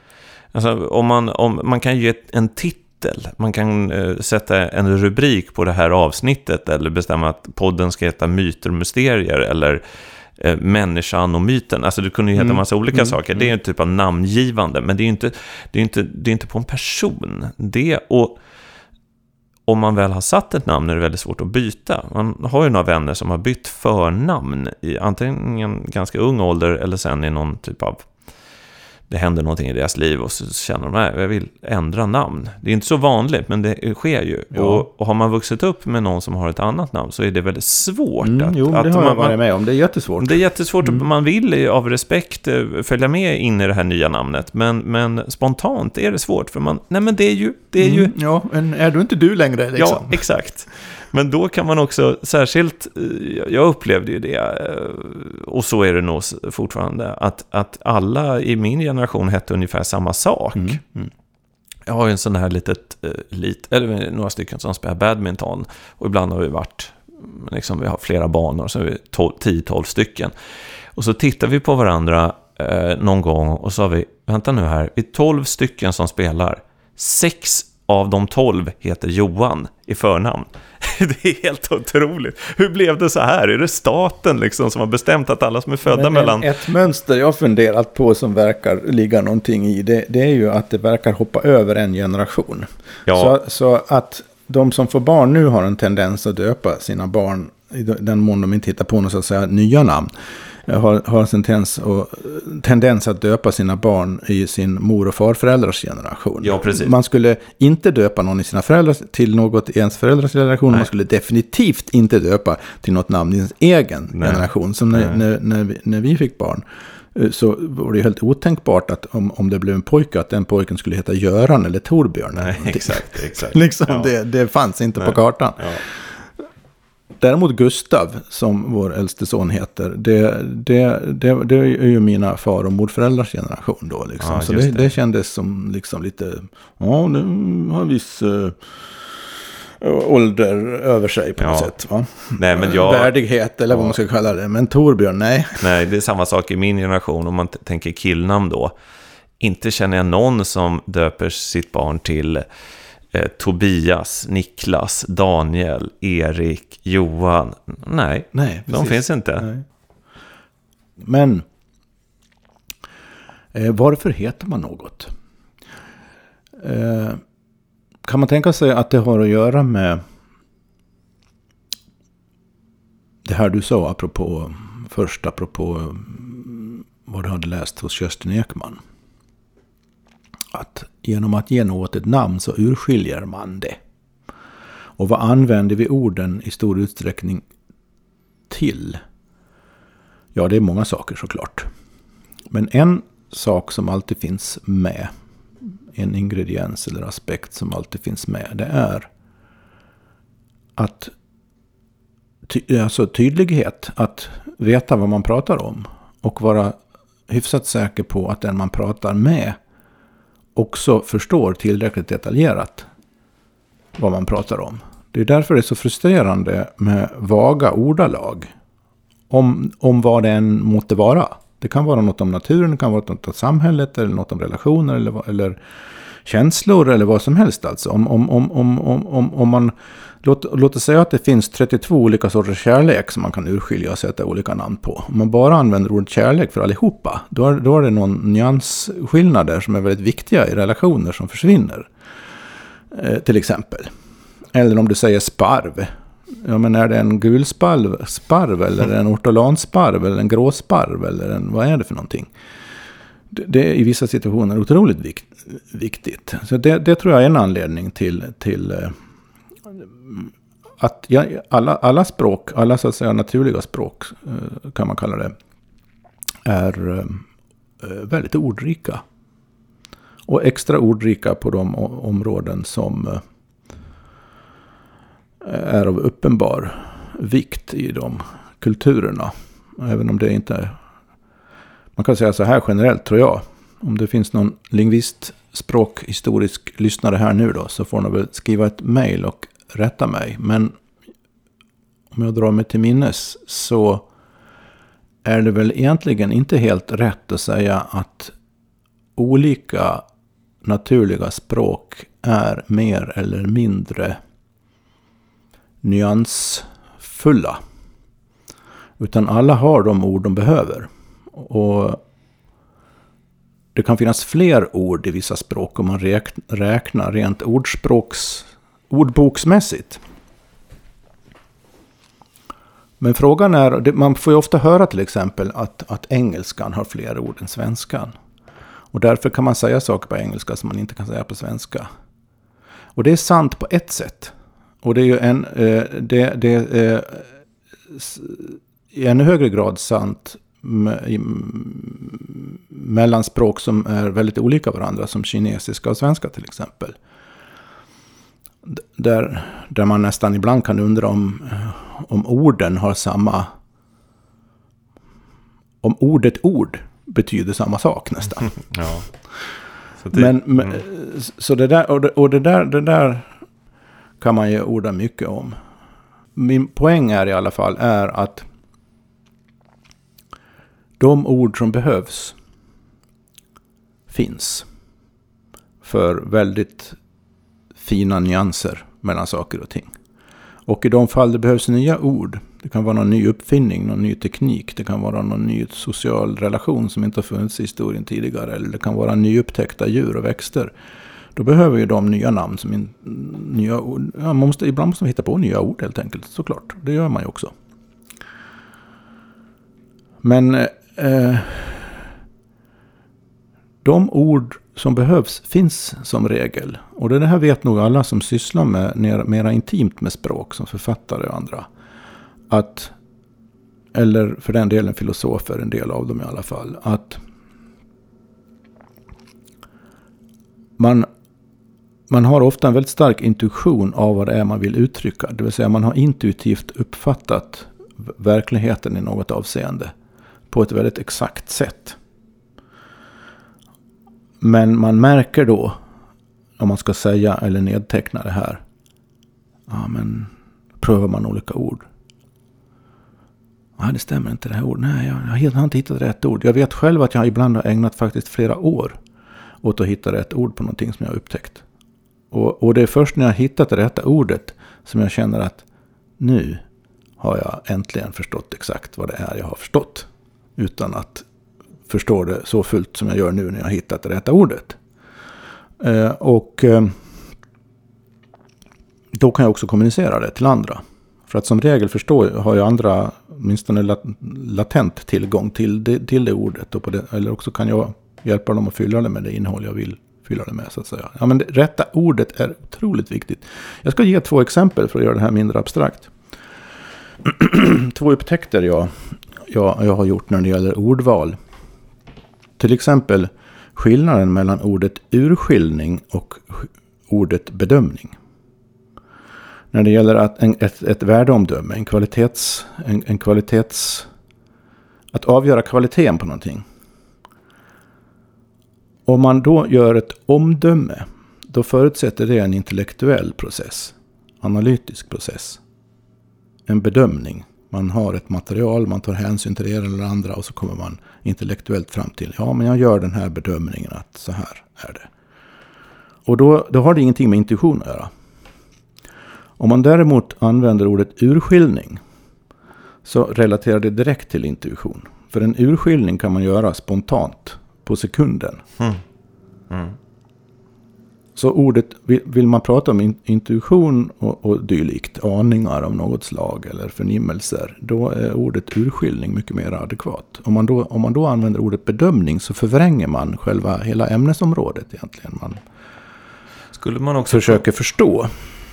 Alltså om man, om, man kan ge en titel, man kan eh, sätta en rubrik på det här avsnittet eller bestämma att podden ska heta Myter och Mysterier eller eh, Människan och myten. Alltså det kunde ju heta Mm, massa olika mm, saker. Det är ju en typ av namngivande, men det är ju inte, det är inte, det är inte på en person. Det och om man väl har satt ett namn är det väldigt svårt att byta. Man har ju några vänner som har bytt förnamn i antingen ganska ung ålder eller sen i någon typ av det händer någonting i deras liv och så känner de att jag vill ändra namn. Det är inte så vanligt, men det sker ju. Ja. Och, och har man vuxit upp med någon som har ett annat namn så är det väldigt svårt. Mm, att, jo, att det har man, jag varit med om. Det är jättesvårt. det är jättesvårt, Mm. man vill av respekt eh, följa med in i det här nya namnet. Men, men spontant är det svårt, för man, nej men det är ju, det är ju Mm, ja, men är du inte du längre liksom? Ja, exakt. Men då kan man också, särskilt, eh, jag upplevde ju det, eh, och så är det nog fortfarande, att, att alla i min generation hette ungefär samma sak. Mm, mm. Jag har ju en sån här litet, eh, lit, eller några stycken som spelar badminton, och ibland har vi varit, mm, liksom vi har flera banor, så är vi 10-12 stycken. Och så tittar vi på varandra eh, någon gång och så har vi, vänta nu här, vi är 12 stycken som spelar. Sex av de 12 heter Johan i förnamn. Det är helt otroligt. Hur blev det så här? Är det staten liksom som har bestämt att alla som är födda Men mellan... Ett mönster jag funderat på som verkar ligga någonting i, det, det är ju att det verkar hoppa över en generation. Ja, Så, så att de som får barn nu har en tendens att döpa sina barn, i den mån de inte hittar på något så att säga nya namn, har, har en tendens, och, tendens att döpa sina barn i sin mor och farföräldrars generation. Ja, precis. Man skulle inte döpa någon i sina föräldrar till något i ens föräldrars generation. Nej. Man skulle definitivt inte döpa till något namn i ens egen Nej. generation. Som när, när, när, vi, när vi fick barn eh, så var det ju helt otänkbart att om, om det blev en pojke att den pojken skulle heta Göran eller Torbjörn. nej, exakt, exakt. Liksom, Ja. det, det fanns inte Nej. på kartan. Ja. Däremot Gustav, som vår äldste son heter, det, det, det, det är ju mina far och morföräldrars generation då. Liksom. Ja, så det, det. det kändes som liksom lite, ja, nu har en viss uh, ålder över sig på något Ja. sätt. Va? Nej, men jag... Värdighet eller vad man ska kalla det. Men Torbjörn, nej. Nej, det är samma sak i min generation om man tänker killnamn då. Inte känner jag någon som döper sitt barn till eh, Tobias, Niklas, Daniel, Erik, Johan. Nej, Nej, de precis. finns inte. Nej. Men eh, varför heter man något? Eh, kan man tänka sig att det har att göra med det här du sa apropå först apropå mm, vad du hade läst hos Kerstin Ekman. Att genom att ge något ett namn så urskiljer man det. Och vad använder vi orden i stor utsträckning till? Ja, det är många saker såklart. Men en sak som alltid finns med, en ingrediens eller aspekt som alltid finns med, det är att ty, alltså tydlighet, att veta vad man pratar om och vara hyfsat säker på att den man pratar med också förstår tillräckligt detaljerat vad man pratar om. Det är därför det är så frustrerande med vaga ordalag. Om, om vad det än måtte vara. Det kan vara något om naturen, det kan vara något om samhället, eller något om relationer, eller, eller känslor, eller vad som helst. Alltså. Om, om, om, om, om, om, om man, låt, låt oss säga att det finns 32 olika sorters kärlek som man kan urskilja och sätta olika namn på. Om man bara använder ordet kärlek för allihopa, då är, då är det någon nyansskillnader som är väldigt viktiga i relationer som försvinner. Eh, till exempel. Eller om du säger sparv. Ja, men är det en gul sparv, sparv eller en ortolansparv eller en gråsparv eller en, vad är det för någonting? Det, är i vissa situationer otroligt vikt, viktigt. Så det, det tror jag är en anledning till, till eh, att jag, alla, alla språk, alla så att säga naturliga språk eh, kan man kalla det, är eh, eh, väldigt ordrika. Och extra ordrika på de områden som är av uppenbar vikt i de kulturerna. Även om det inte är... Man kan säga så här generellt tror jag. Om det finns någon lingvist, språkhistorisk lyssnare här nu då. Så får ni väl skriva ett mejl och rätta mig. Men om jag drar mig till minnes så är det väl egentligen inte helt rätt att säga att olika naturliga språk är mer eller mindre nyansfulla. Utan alla har de ord de behöver. Och det kan finnas fler ord i vissa språk om man räknar rent ordspråks, ordboksmässigt. Men frågan är, man får ju ofta höra till exempel att, att engelskan har fler ord än svenskan. Och därför kan man säga saker på engelska som man inte kan säga på svenska. Och det är sant på ett sätt. Och det är ju en, eh, det, det är eh, i ännu högre grad sant mellan språk som är väldigt olika varandra, som kinesiska och svenska till exempel. Där, där man nästan ibland kan undra om, eh, om orden har samma... Om ordet ord betyder samma sak nästan. Ja. Så det, Men, men mm. så det där, och det, och det där, det där kan man ju orda mycket om. Min poäng är i alla fall är att de ord som behövs finns för väldigt fina nyanser mellan saker och ting. Och i de fall det behövs nya ord, det kan vara någon ny uppfinning, någon ny teknik, det kan vara någon ny social relation som inte har funnits i historien tidigare, eller det kan vara nyupptäckta djur och växter. Då behöver ju de nya namn, som in, nya ord. Ja, man måste, ibland måste man hitta på nya ord helt enkelt, såklart. Det gör man ju också. Men eh, eh de ord som behövs finns som regel. Och det här vet nog alla som sysslar med mer, mera intimt med språk, som författare och andra. Att, eller för den delen filosofer, en del av dem i alla fall. Att man man har ofta en väldigt stark intuition av vad det är man vill uttrycka. Det vill säga man har intuitivt uppfattat verkligheten i något avseende på ett väldigt exakt sätt. Men man märker då, om man ska säga eller nedteckna det här, ja men prövar man olika ord. Nej, det stämmer inte det här ordet. Nej, jag, jag har inte hittat rätt ord. Jag vet själv att jag ibland har ägnat faktiskt flera år åt att hitta rätt ord på någonting som jag har upptäckt. Och, och det är först när jag har hittat det rätta ordet som jag känner att nu har jag äntligen förstått exakt vad det är jag har förstått. Utan att förstår det så fullt som jag gör nu när jag har hittat det rätta ordet. Eh, och eh, då kan jag också kommunicera det till andra. För att som regel förstår har ju andra åtminstone latent tillgång till det, till det ordet. Och på det, eller också kan jag hjälpa dem att fylla det med det innehåll jag vill fylla det med. så att säga. Ja, men det rätta ordet är otroligt viktigt. Jag ska ge två exempel för att göra det här mindre abstrakt. två upptäckter jag, jag, jag har gjort när det gäller ordval. Till exempel skillnaden mellan ordet urskiljning och ordet bedömning. När det gäller att en, ett, ett värdeomdöme, en kvalitets, en, en kvalitets... Att avgöra kvaliteten på någonting. Om man då gör ett omdöme, då förutsätter det en intellektuell process. Analytisk process. En bedömning. Man har ett material, man tar hänsyn till det ena eller andra och så kommer man intellektuellt fram till, ja men jag gör den här bedömningen att så här är det. Och då, då har det ingenting med intuition att göra. Om man däremot använder ordet urskiljning så relaterar det direkt till intuition. För en urskiljning kan man göra spontant på sekunden. Mm. Mm. Så ordet, vill man prata om intuition och, och dylikt, aningar av något slag eller förnimmelser, då är ordet urskiljning mycket mer adekvat. Om man, då, om man då använder ordet bedömning så förvränger man själva hela ämnesområdet egentligen. Man Skulle man också försöker förstå.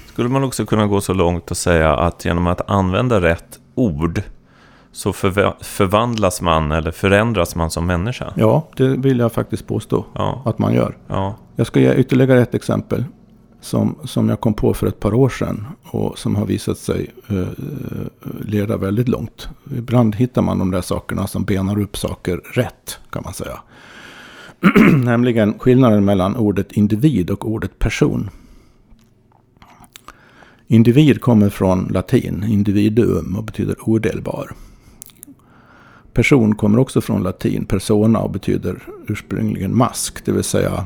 Skulle man också kunna gå så långt och säga att genom att använda rätt ord så förvandlas man eller förändras man som människa? Ja, det vill jag faktiskt påstå ja. att man gör. Ja. Jag ska ge ytterligare ett exempel som, som jag kom på för ett par år sedan och som har visat sig eh, eh leda väldigt långt. Ibland hittar man de där sakerna som benar upp saker rätt, kan man säga. Nämligen skillnaden mellan ordet individ och ordet person. Individ kommer från latin, individuum, och betyder odelbar. Person kommer också från latin, persona, och betyder ursprungligen mask, det vill säga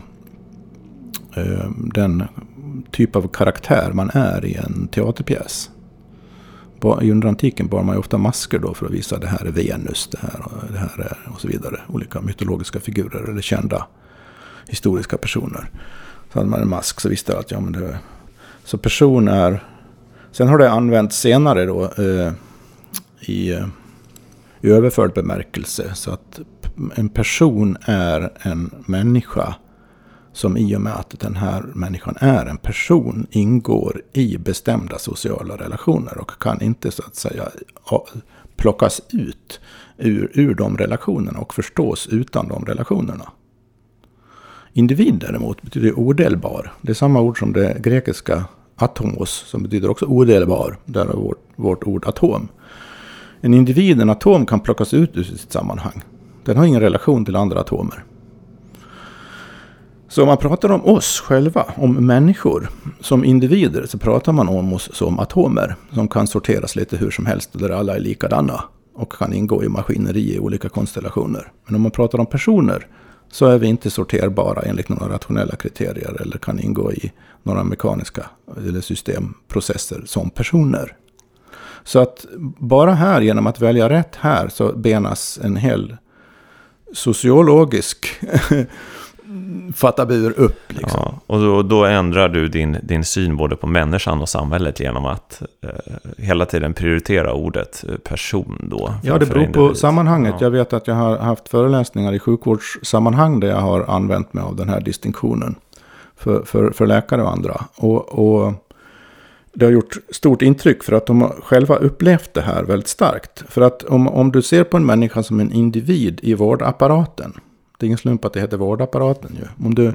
Eh, den typ av karaktär man är i en teaterpjäs. I underantiken bar man ju ofta masker då för att visa att det här är Venus, det här, och det här är och så vidare. Olika mytologiska figurer eller kända historiska personer. Så hade man en mask så visste jag att ja, men det, så person är... Sen har det använts senare då eh, i, i överförd bemärkelse. Så att en person är en människa som i och med att den här människan är en person ingår i bestämda sociala relationer och kan inte så att säga plockas ut ur, ur de relationerna och förstås utan de relationerna. Individ däremot betyder odelbar. Det är samma ord som det grekiska atomos som betyder också odelbar. Därav vårt, vårt ord atom. En individ, en atom, kan plockas ut ur sitt sammanhang. Den har ingen relation till andra atomer. Så om man pratar om oss själva, om människor som individer, så pratar man om oss som atomer. Som kan sorteras lite hur som helst, där alla är likadana. Och kan ingå i maskineri i olika konstellationer. Men om man pratar om personer, så är vi inte sorterbara enligt några rationella kriterier. Eller kan ingå i några mekaniska eller systemprocesser som personer. Så att bara här, genom att välja rätt här, så benas en hel sociologisk fattabur upp. Liksom. Ja, och då, då, ändrar du din, din syn både på människan och samhället genom att eh, hela tiden prioritera ordet eh, person då. Ja, det beror på sammanhanget. Ja. Jag vet att jag har haft föreläsningar i sjukvårdssammanhang där jag har använt mig av den här distinktionen för, för, för läkare och andra. Och, och det har gjort stort intryck för att de har själva upplevt det här väldigt starkt. För att om, om du ser på en människa som en individ i vårdapparaten det är ingen slump att det heter vårdapparaten ju. Om du,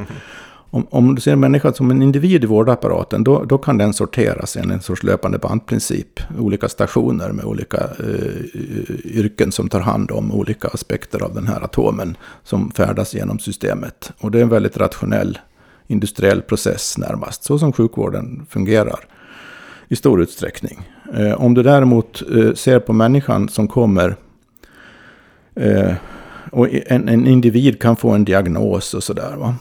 om, om du ser en människa som en individ i vårdapparaten, då, då kan den sorteras enligt en sorts löpande bandprincip. Olika stationer med olika eh, yrken som tar hand om olika aspekter av den här atomen som färdas genom systemet. Och det är en väldigt rationell industriell process närmast, så som sjukvården fungerar i stor utsträckning. Eh, om du däremot eh, ser på människan som kommer eh, och en, en, individ kan få en diagnos och sådär.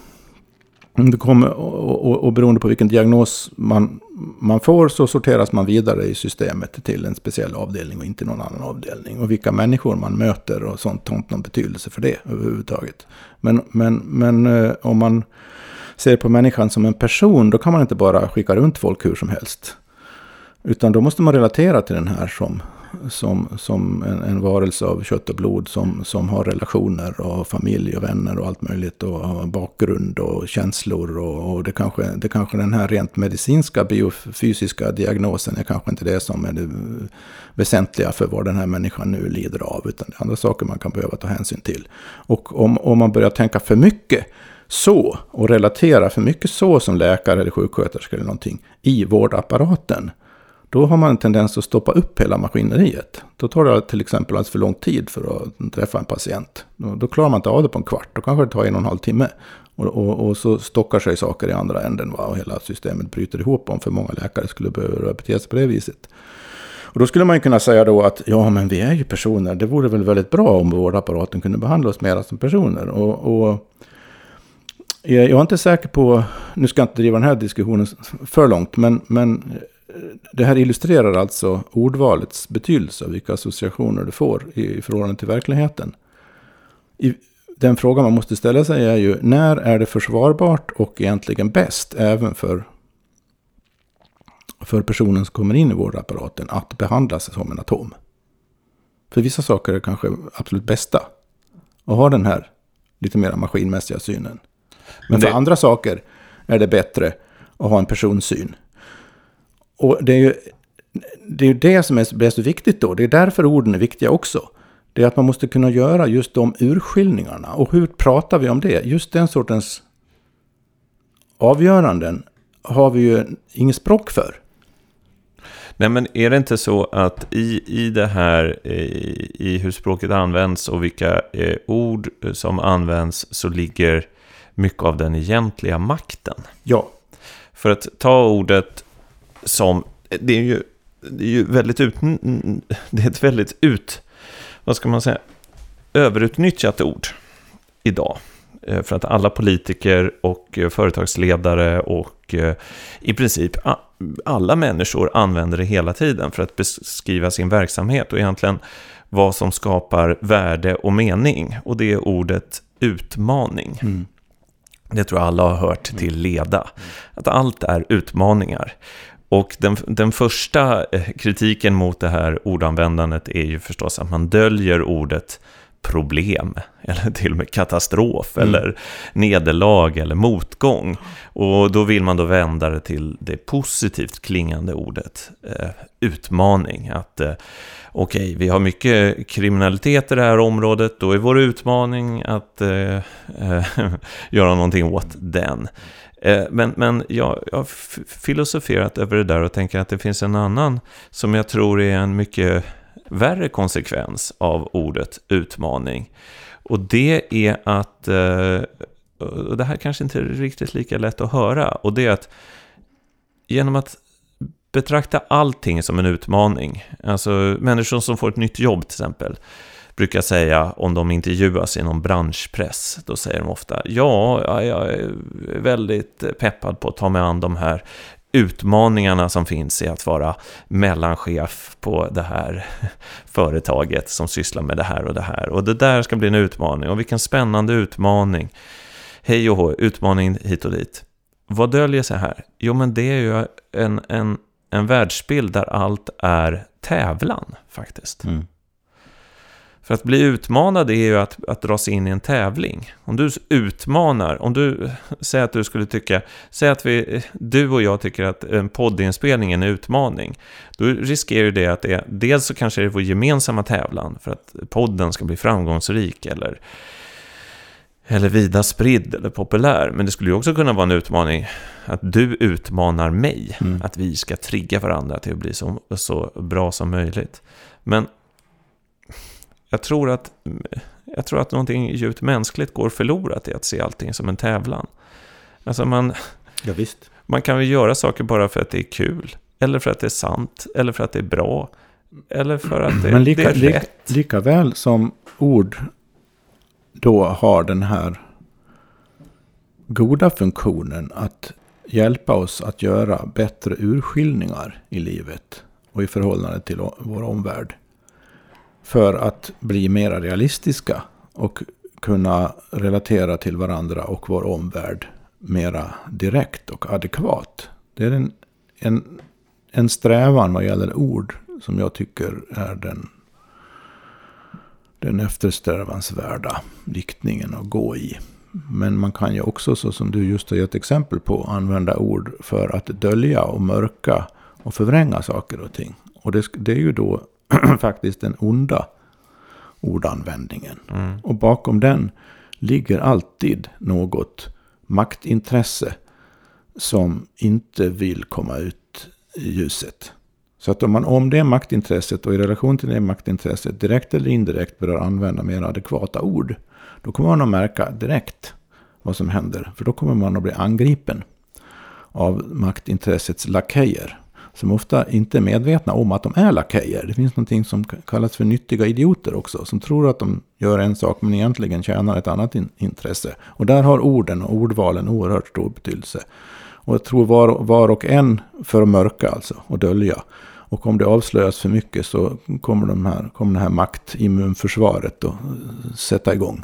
Det kommer, och, och, och beroende på vilken diagnos man, man får så sorteras man vidare i systemet till en speciell avdelning och inte någon annan avdelning. Och vilka människor man möter och sånt har inte någon betydelse för det överhuvudtaget. Men, men, men eh, om man ser på människan som en person då kan man inte bara skicka runt folk hur som helst. Utan då måste man relatera till den här som, som, som en, en varelse av kött och blod som, som har relationer och familj och vänner och allt möjligt och har bakgrund och känslor och, och det, kanske, det kanske den här rent medicinska biofysiska diagnosen är kanske inte det som är det väsentliga för vad den här människan nu lider av utan det är andra saker man kan behöva ta hänsyn till. Och om, om man börjar tänka för mycket så och relatera för mycket så som läkare eller sjuksköterska eller någonting i vårdapparaten då har man en tendens att stoppa upp hela maskineriet. Då tar det till exempel alldeles för lång tid för att träffa en patient. Då, då klarar man inte av det på en kvart, då kanske det tar en och en halv timme. Och, och, och så stockar sig saker i andra änden va? och hela systemet bryter ihop om för många läkare skulle behöva bete sig på det viset. Och då skulle man ju kunna säga då att ja, men vi är ju personer. Det vore väl väldigt bra om vårdapparaten kunde behandla oss mer som personer. Och, och jag är inte säker på, nu ska jag inte driva den här diskussionen för långt, men, men det här illustrerar alltså ordvalets betydelse, vilka associationer du får i förhållande till verkligheten. I, den fråga man måste ställa sig är ju, när är det försvarbart och egentligen bäst, även för, för personen som kommer in i vårdapparaten, att behandlas som en atom? För vissa saker är det kanske absolut bästa att ha den här lite mer maskinmässiga synen. Men, Men det... för andra saker är det bättre att ha en personsyn. Och det är ju det, är det som är, så viktigt då. Det är därför orden är viktiga också. Det är att man måste kunna göra just de urskiljningarna. Och hur pratar vi om det? Just den sortens avgöranden har vi ju inget språk för. Nej, men är det inte så att i, i det här, i, i hur språket används och vilka eh, ord som används så ligger mycket av den egentliga makten? Ja. För att ta ordet som, det är ju, det är ju väldigt ut, det är ett väldigt ut, vad ska man säga, överutnyttjat ord idag. Eh, för att alla politiker och eh, företagsledare och eh, i princip alla människor använder det hela tiden för att beskriva sin verksamhet och egentligen vad som skapar värde och mening. Och det är ordet utmaning. Mm. Det tror jag alla har hört till leda. Att allt är utmaningar. Och den, den första eh, kritiken mot det här ordanvändandet är ju förstås att man döljer ordet problem, eller till och med katastrof, mm. eller nederlag eller motgång. Och då vill man då vända det till det positivt klingande ordet eh, utmaning. Att eh, okej, okay, vi har mycket kriminalitet i det här området, då är vår utmaning att eh, eh göra någonting åt den. Eh, men, men jag, jag har filosoferat över det där och tänker att det finns en annan som jag tror är en mycket värre konsekvens av ordet utmaning. Och det är att, eh, och det här kanske inte är riktigt lika lätt att höra, och det är att genom att betrakta allting som en utmaning, alltså människor som får ett nytt jobb till exempel, brukar säga om de intervjuas i någon branschpress. Då säger de ofta ja, jag är väldigt peppad på att ta mig an de här utmaningarna som finns i att vara mellanchef på det här företaget som sysslar med det här och det här. Och det där ska bli en utmaning. Och vilken spännande utmaning. Hej och hå, utmaning hit och dit. Vad döljer sig här? Jo, men det är ju en, en, en världsbild där allt är tävlan faktiskt. Mm. För att bli utmanad är ju att, att dras in i en tävling. Om du utmanar, om du säger att du skulle tycka, säg att vi, du och jag tycker att en poddinspelning är en utmaning. Då riskerar det att det, dels så kanske det är vår gemensamma tävlan för att podden ska bli framgångsrik eller eller vida spridd eller populär. Men det skulle ju också kunna vara en utmaning att du utmanar mig. Mm. Att vi ska trigga varandra till att bli så, så bra som möjligt. Men jag tror att, jag tror att någonting djupt mänskligt går förlorat i att se allting som en tävlan. Alltså man, Ja, visst. man kan väl göra saker bara för att det är kul. Eller för att det är sant. Eller för att det är bra. Eller för att det, Men lika, det är rätt. lika väl som ord då har den här goda funktionen att hjälpa oss att göra bättre urskiljningar i livet och i förhållande till vår omvärld. För att bli mera realistiska och kunna relatera till varandra och vår omvärld mera direkt och adekvat. Det är en, en, en strävan vad gäller ord som jag tycker är den, den eftersträvansvärda riktningen att gå i. Men man kan ju också, så som du just har gett exempel på, använda ord för att dölja och mörka och förvränga saker och ting. Och det, det är ju då faktiskt den onda ordanvändningen. Mm. Och bakom den ligger alltid något maktintresse som inte vill komma ut i ljuset. Så att om man om det maktintresset och i relation till det maktintresset direkt eller indirekt börjar använda mer adekvata ord. Då kommer man att märka direkt vad som händer. För då kommer man att bli angripen av maktintressets lakejer. Som ofta inte är medvetna om att de är lakejer. Det finns någonting som kallas för nyttiga idioter också. Som tror att de gör en sak men egentligen tjänar ett annat in- intresse. Och där har orden och ordvalen oerhört stor betydelse. Och jag tror var, var och en för att mörka alltså och dölja. Och om det avslöjas för mycket så kommer, de här, kommer det här maktimmunförsvaret att eh, sätta igång.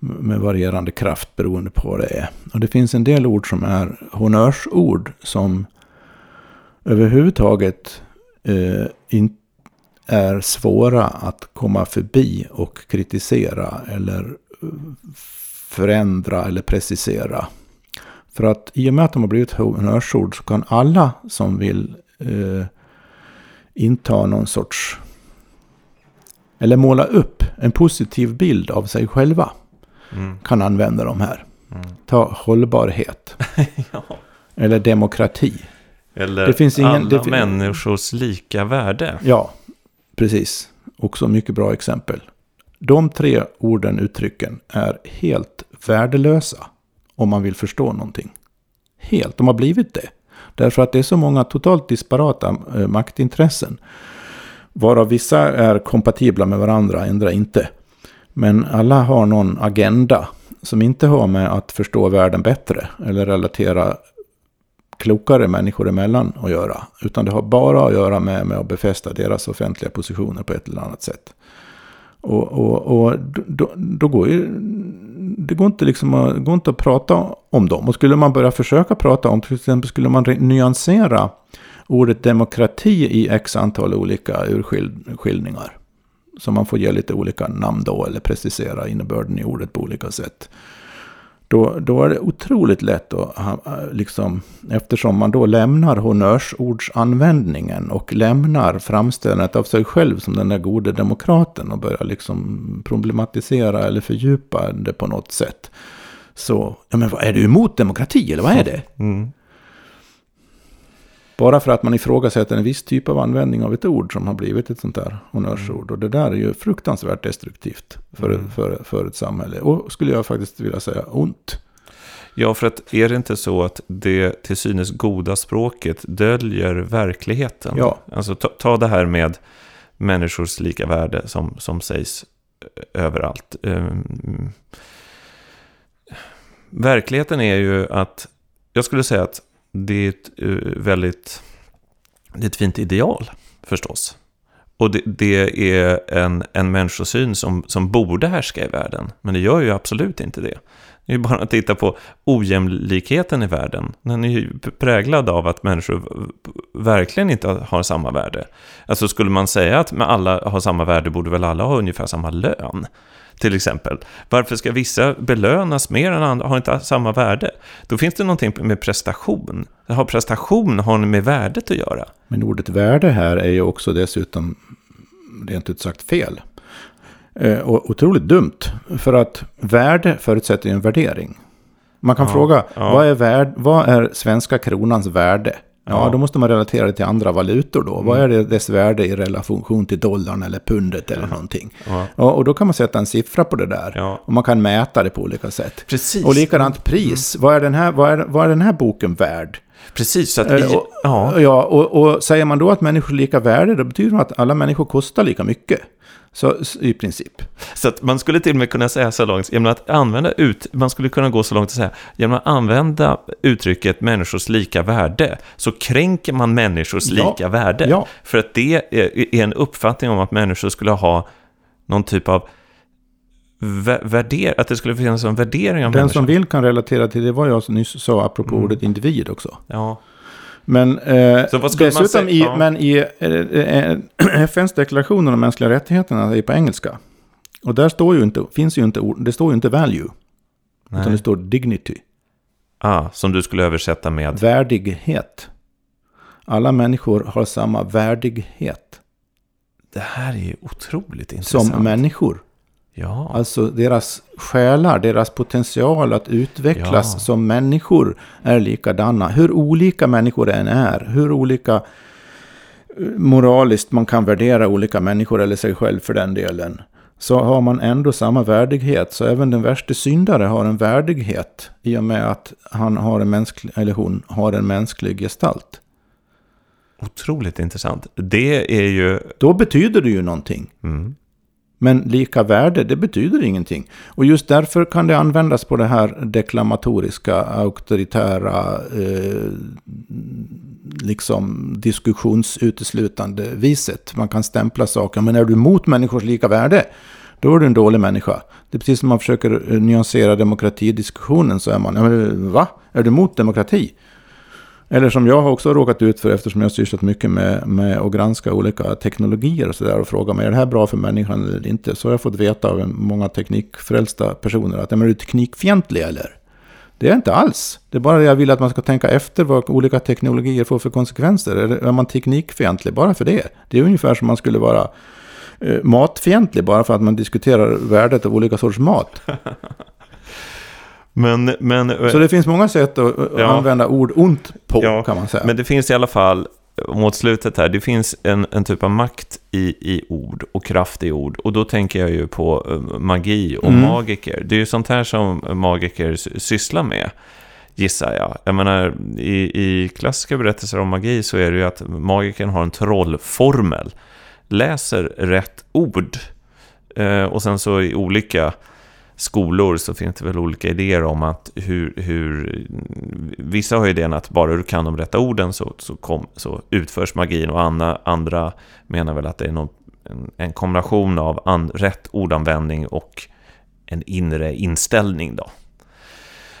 Med varierande kraft beroende på vad det är. Och det finns en del ord som är honnörsord som överhuvudtaget eh, inte är svåra att komma förbi och kritisera eller eh, förändra eller precisera. För att i och med att de har blivit honnörsord så kan alla som vill eh, inta någon sorts eller måla upp en positiv bild av sig själva Mm. kan använda de här. Mm. Ta hållbarhet Ja. eller demokrati. Eller Det finns ingen- alla det människors lika värde. Ja, precis. Också mycket bra exempel. De tre orden, uttrycken, är helt värdelösa om man vill förstå någonting. Helt, de har blivit det. Därför att det är så många totalt disparata eh, maktintressen. Varav vissa är kompatibla med varandra, andra inte. Men alla har någon agenda som inte har med att förstå världen bättre eller relatera klokare människor emellan att göra. Utan det har bara att göra med, med att befästa deras offentliga positioner på ett eller annat sätt. Och, och, och då, då går ju... Det går inte, liksom att, går inte att prata om dem. Och skulle man börja försöka prata om, till exempel skulle man nyansera ordet demokrati i x antal olika urskiljningar. Så man får ge lite olika namn då, eller precisera innebörden i ordet på olika sätt. Då, då är det otroligt lätt att, ha- liksom, eftersom man då lämnar honnörsordsanvändningen och lämnar framställandet av sig själv som den där gode demokraten och börjar liksom problematisera eller fördjupa det på något sätt. Så, ja men vad är du emot demokrati eller vad är det? Mm. Bara för att man ifrågasätter en viss typ av användning av ett ord som har blivit ett sånt där honnörsord. Och det där är ju fruktansvärt destruktivt för, Mm. för, för ett samhälle. Och skulle jag faktiskt vilja säga ont. Ja, för att är det inte så att det till synes goda språket döljer verkligheten? Ja. Alltså ta, ta det här med människors lika värde som, som sägs överallt. Um, verkligheten är ju att, jag skulle säga att det är ett eh, väldigt, det är ett fint ideal förstås. Och det, det är en, en människosyn som, som borde härska i världen, men det gör ju absolut inte det. Det är bara att titta på ojämlikheten i världen. Den är ju präglad av att människor verkligen inte har samma värde. Alltså skulle man säga att med alla har samma värde borde väl alla ha ungefär samma lön. Till exempel. Varför ska vissa belönas mer än andra, har inte samma värde? Då finns det någonting med prestation. Har prestation har med värdet att göra. Men ordet värde här är ju också dessutom rent ut sagt fel. Eh, och otroligt dumt. För att värde förutsätter ju en värdering. Man kan Ja, fråga, ja. Vad, är värd, vad är svenska kronans värde? Ja, Ja. Mm. då måste man relatera det till andra valutor då. Vad är det dess värde i relation till dollarn eller pundet eller någonting? Ja. Ja, och då kan man sätta en siffra på det där. Ja. Och man kan mäta det på olika sätt. Precis. Och likadant pris. Vad, är den här, vad, är, vad är den här boken värd? Precis, så att Eh, i, och, ja, ja, och, och säger man då att människor är lika värde, då betyder det att alla människor kostar lika mycket. Så i princip. så att man skulle till och med kunna säga så långt, genom att använda ut, man skulle kunna gå så långt att säga, genom att använda uttrycket människors lika värde, så kränker man människors Ja. lika värde. Ja. För att det är, är en uppfattning om att människor skulle ha någon typ av värder, att det skulle finnas en värdering av Den människor. som vill kan relatera till det var jag nyss sa apropå Mm. ordet individ också. Ja, Men, eh, dessutom i, Ja. men i eh, eh, FNs deklaration om de mänskliga rättigheterna är på engelska. Och där står ju inte, finns ju inte, det står ju inte value, utan det nej. står dignity, Ah, som du skulle översätta med. värdighet. Alla människor har samma värdighet Det här är ju otroligt intressant. som människor. Ja, Alltså deras själar, deras potential att utvecklas Ja. som människor är likadana. Hur olika människor än är, hur olika eh, moraliskt man kan värdera olika människor eller sig själv för den delen. Så har man ändå samma värdighet. Så även den värsta syndare har en värdighet i och med att han har en mänsklig, eller hon har en mänsklig gestalt. otroligt intressant. Det är ju... Då betyder det ju någonting. Mm, men lika värde, det betyder ingenting. Och just därför kan det användas på det här deklamatoriska, auktoritära, eh, liksom diskussionsuteslutande viset. Man kan stämpla saker. Men är du emot människors lika värde, då är du en dålig människa. Det är precis som man försöker eh, nyansera demokratidiskussionen, så är man, ja, men, va? Är du emot demokrati? Eller som jag har också råkat ut för eftersom jag har sysslat mycket med, med att granska olika teknologier och sådär och fråga mig är det här bra för människan eller inte. Så har jag fått veta av många teknikfrälsta personer att men är du teknikfientlig eller? Det är jag inte alls. Det är bara det jag vill att man ska tänka efter vad olika teknologier får för konsekvenser. Är, är man teknikfientlig bara för det? Det är ungefär som man skulle vara eh, matfientlig bara för att man diskuterar värdet av olika sorts mat. Men, men, Så det finns många sätt att att Ja. använda ord ont på Ja, kan man säga. men det finns i alla fall, mot slutet här, det finns en, en typ av makt i, i ord och kraft i ord. Och då tänker jag ju på eh, magi och Mm. magiker. Det är ju sånt här som magiker sy- sysslar med, gissar jag. Jag menar, i, i klassiska berättelser om magi så är det ju att magikern har en trollformel. Läser rätt ord. Eh, och sen så i olika skolor så finns det väl olika idéer om att hur, hur vissa har idén att bara du kan de rätta orden så, så, kom, så utförs magin och andra, andra menar väl att det är någon, en, en kombination av an, rätt ordanvändning och en inre inställning då.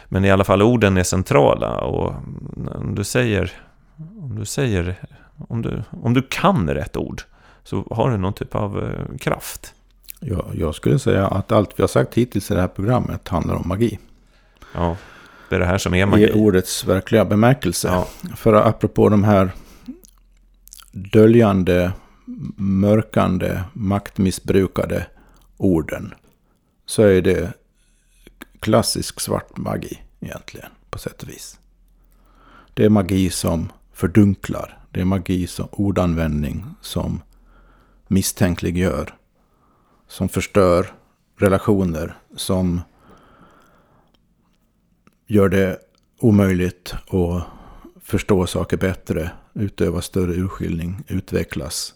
Men i alla fall orden är centrala och om du säger om du säger om du, om du kan rätt ord så har du någon typ av eh, kraft. Ja, jag skulle säga att allt vi har sagt hittills i det här programmet handlar om magi. Ja, det är det här som är magi. I ordets verkliga bemärkelse. Ja. För apropå de här döljande, mörkande, maktmissbrukade orden. Så är det klassisk svart magi egentligen, på sätt och vis. Det är magi som fördunklar. Det är magi som ordanvändning som misstänkliggör. Som förstör relationer. Som gör det omöjligt att förstå saker bättre, utöva större urskiljning, utvecklas.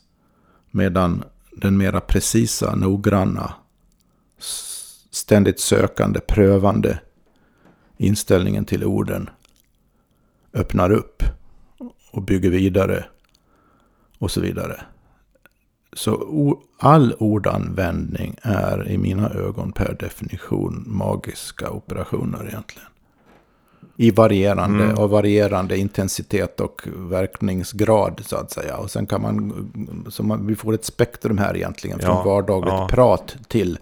Medan den mera precisa, noggranna, ständigt sökande, prövande inställningen till orden öppnar upp och bygger vidare och så vidare. Så all ordanvändning är i mina ögon per definition magiska operationer egentligen. I varierande, Mm. av varierande intensitet och verkningsgrad så att säga. Och sen kan man, så man vi får ett spektrum här egentligen. Från Ja, vardagligt ja. prat till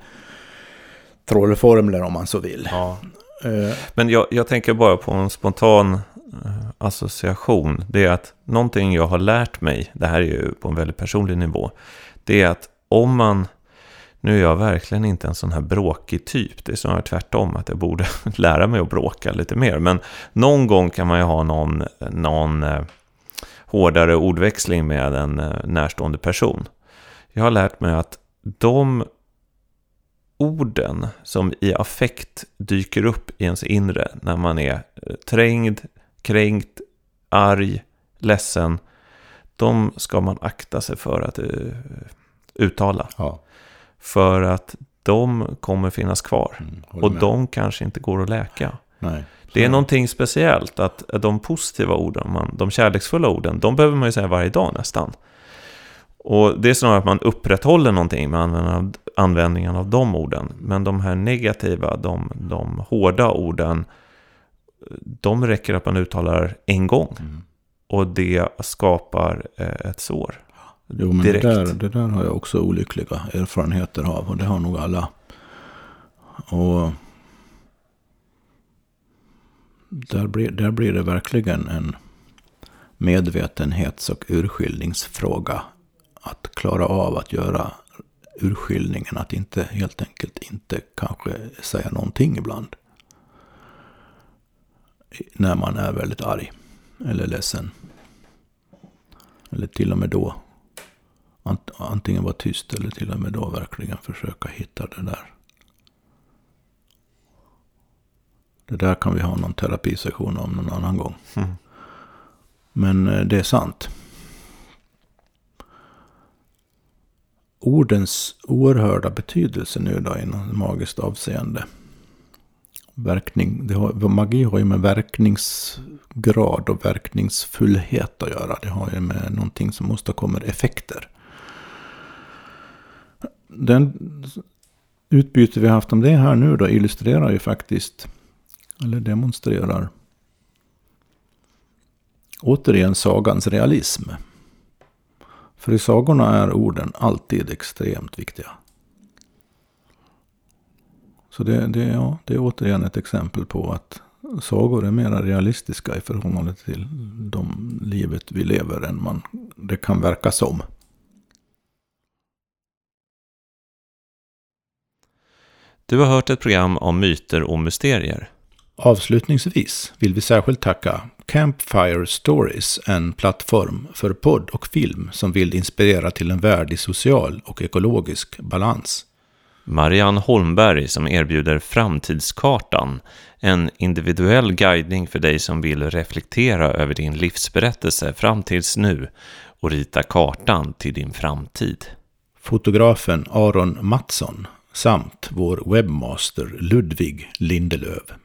trollformler om man så vill. Ja. Eh, Men jag, jag tänker bara på en spontan Eh, association. Det är att någonting jag har lärt mig, det här är ju på en väldigt personlig nivå, det är att om man Nu är jag verkligen inte en sån här bråkig typ. Det är snarare tvärtom, att jag borde lära mig att bråka lite mer. Men någon gång kan man ju ha någon, någon eh, hårdare ordväxling med en eh, närstående person. Jag har lärt mig att de orden som i affekt dyker upp i ens inre när man är trängd, kränkt, arg, ledsen. De ska man akta sig för att uh, uttala. Ja. För att de kommer finnas kvar. Mm, och med. de kanske inte går att läka. Nej. Det är någonting speciellt att de positiva orden, man, de kärleksfulla orden, de behöver man ju säga varje dag nästan. Och det är snarare att man upprätthåller någonting med användningen av, användningen av de orden. Men de här negativa, de, de hårda orden, de räcker att man uttalar en gång. Mm. Och det skapar eh, ett sår. Jo, men det direkt. där, det där har jag också olyckliga erfarenheter av. Och det har nog alla. Och där blir, där blir det verkligen en medvetenhets och urskiljningsfråga. Att klara av att göra urskiljningen. Att inte helt enkelt inte kanske säga någonting ibland. När man är väldigt arg. Eller ledsen. Eller till och med då Ant- antingen vara tyst eller till och med då verkligen försöka hitta det där. Det där kan vi ha någon terapisession om någon annan gång. Mm. Men eh, det är sant. Ordens oerhörda betydelse nu då inom magiskt avseende. Verkning, det har, magi har ju med verkningsgrad och verkningsfullhet att göra. Det har ju med någonting som åstadkommer effekter. Den utbyte vi har haft om det här nu då illustrerar ju faktiskt, eller demonstrerar, återigen sagans realism. För i sagorna är orden alltid extremt viktiga. Så det, det, ja, det är återigen ett exempel på att sagor är mer realistiska i förhållande till de livet vi lever än man det kan verka som. Du har hört ett program om myter och mysterier. Avslutningsvis vill vi särskilt tacka Campfire Stories, en plattform för podd och film som vill inspirera till en värld i social och ekologisk balans. Marianne Holmberg som erbjuder Framtidskartan, en individuell guidning för dig som vill reflektera över din livsberättelse fram tills nu och rita kartan till din framtid. Fotografen Aron Mattsson samt vår webbmaster Ludvig Lindelöv.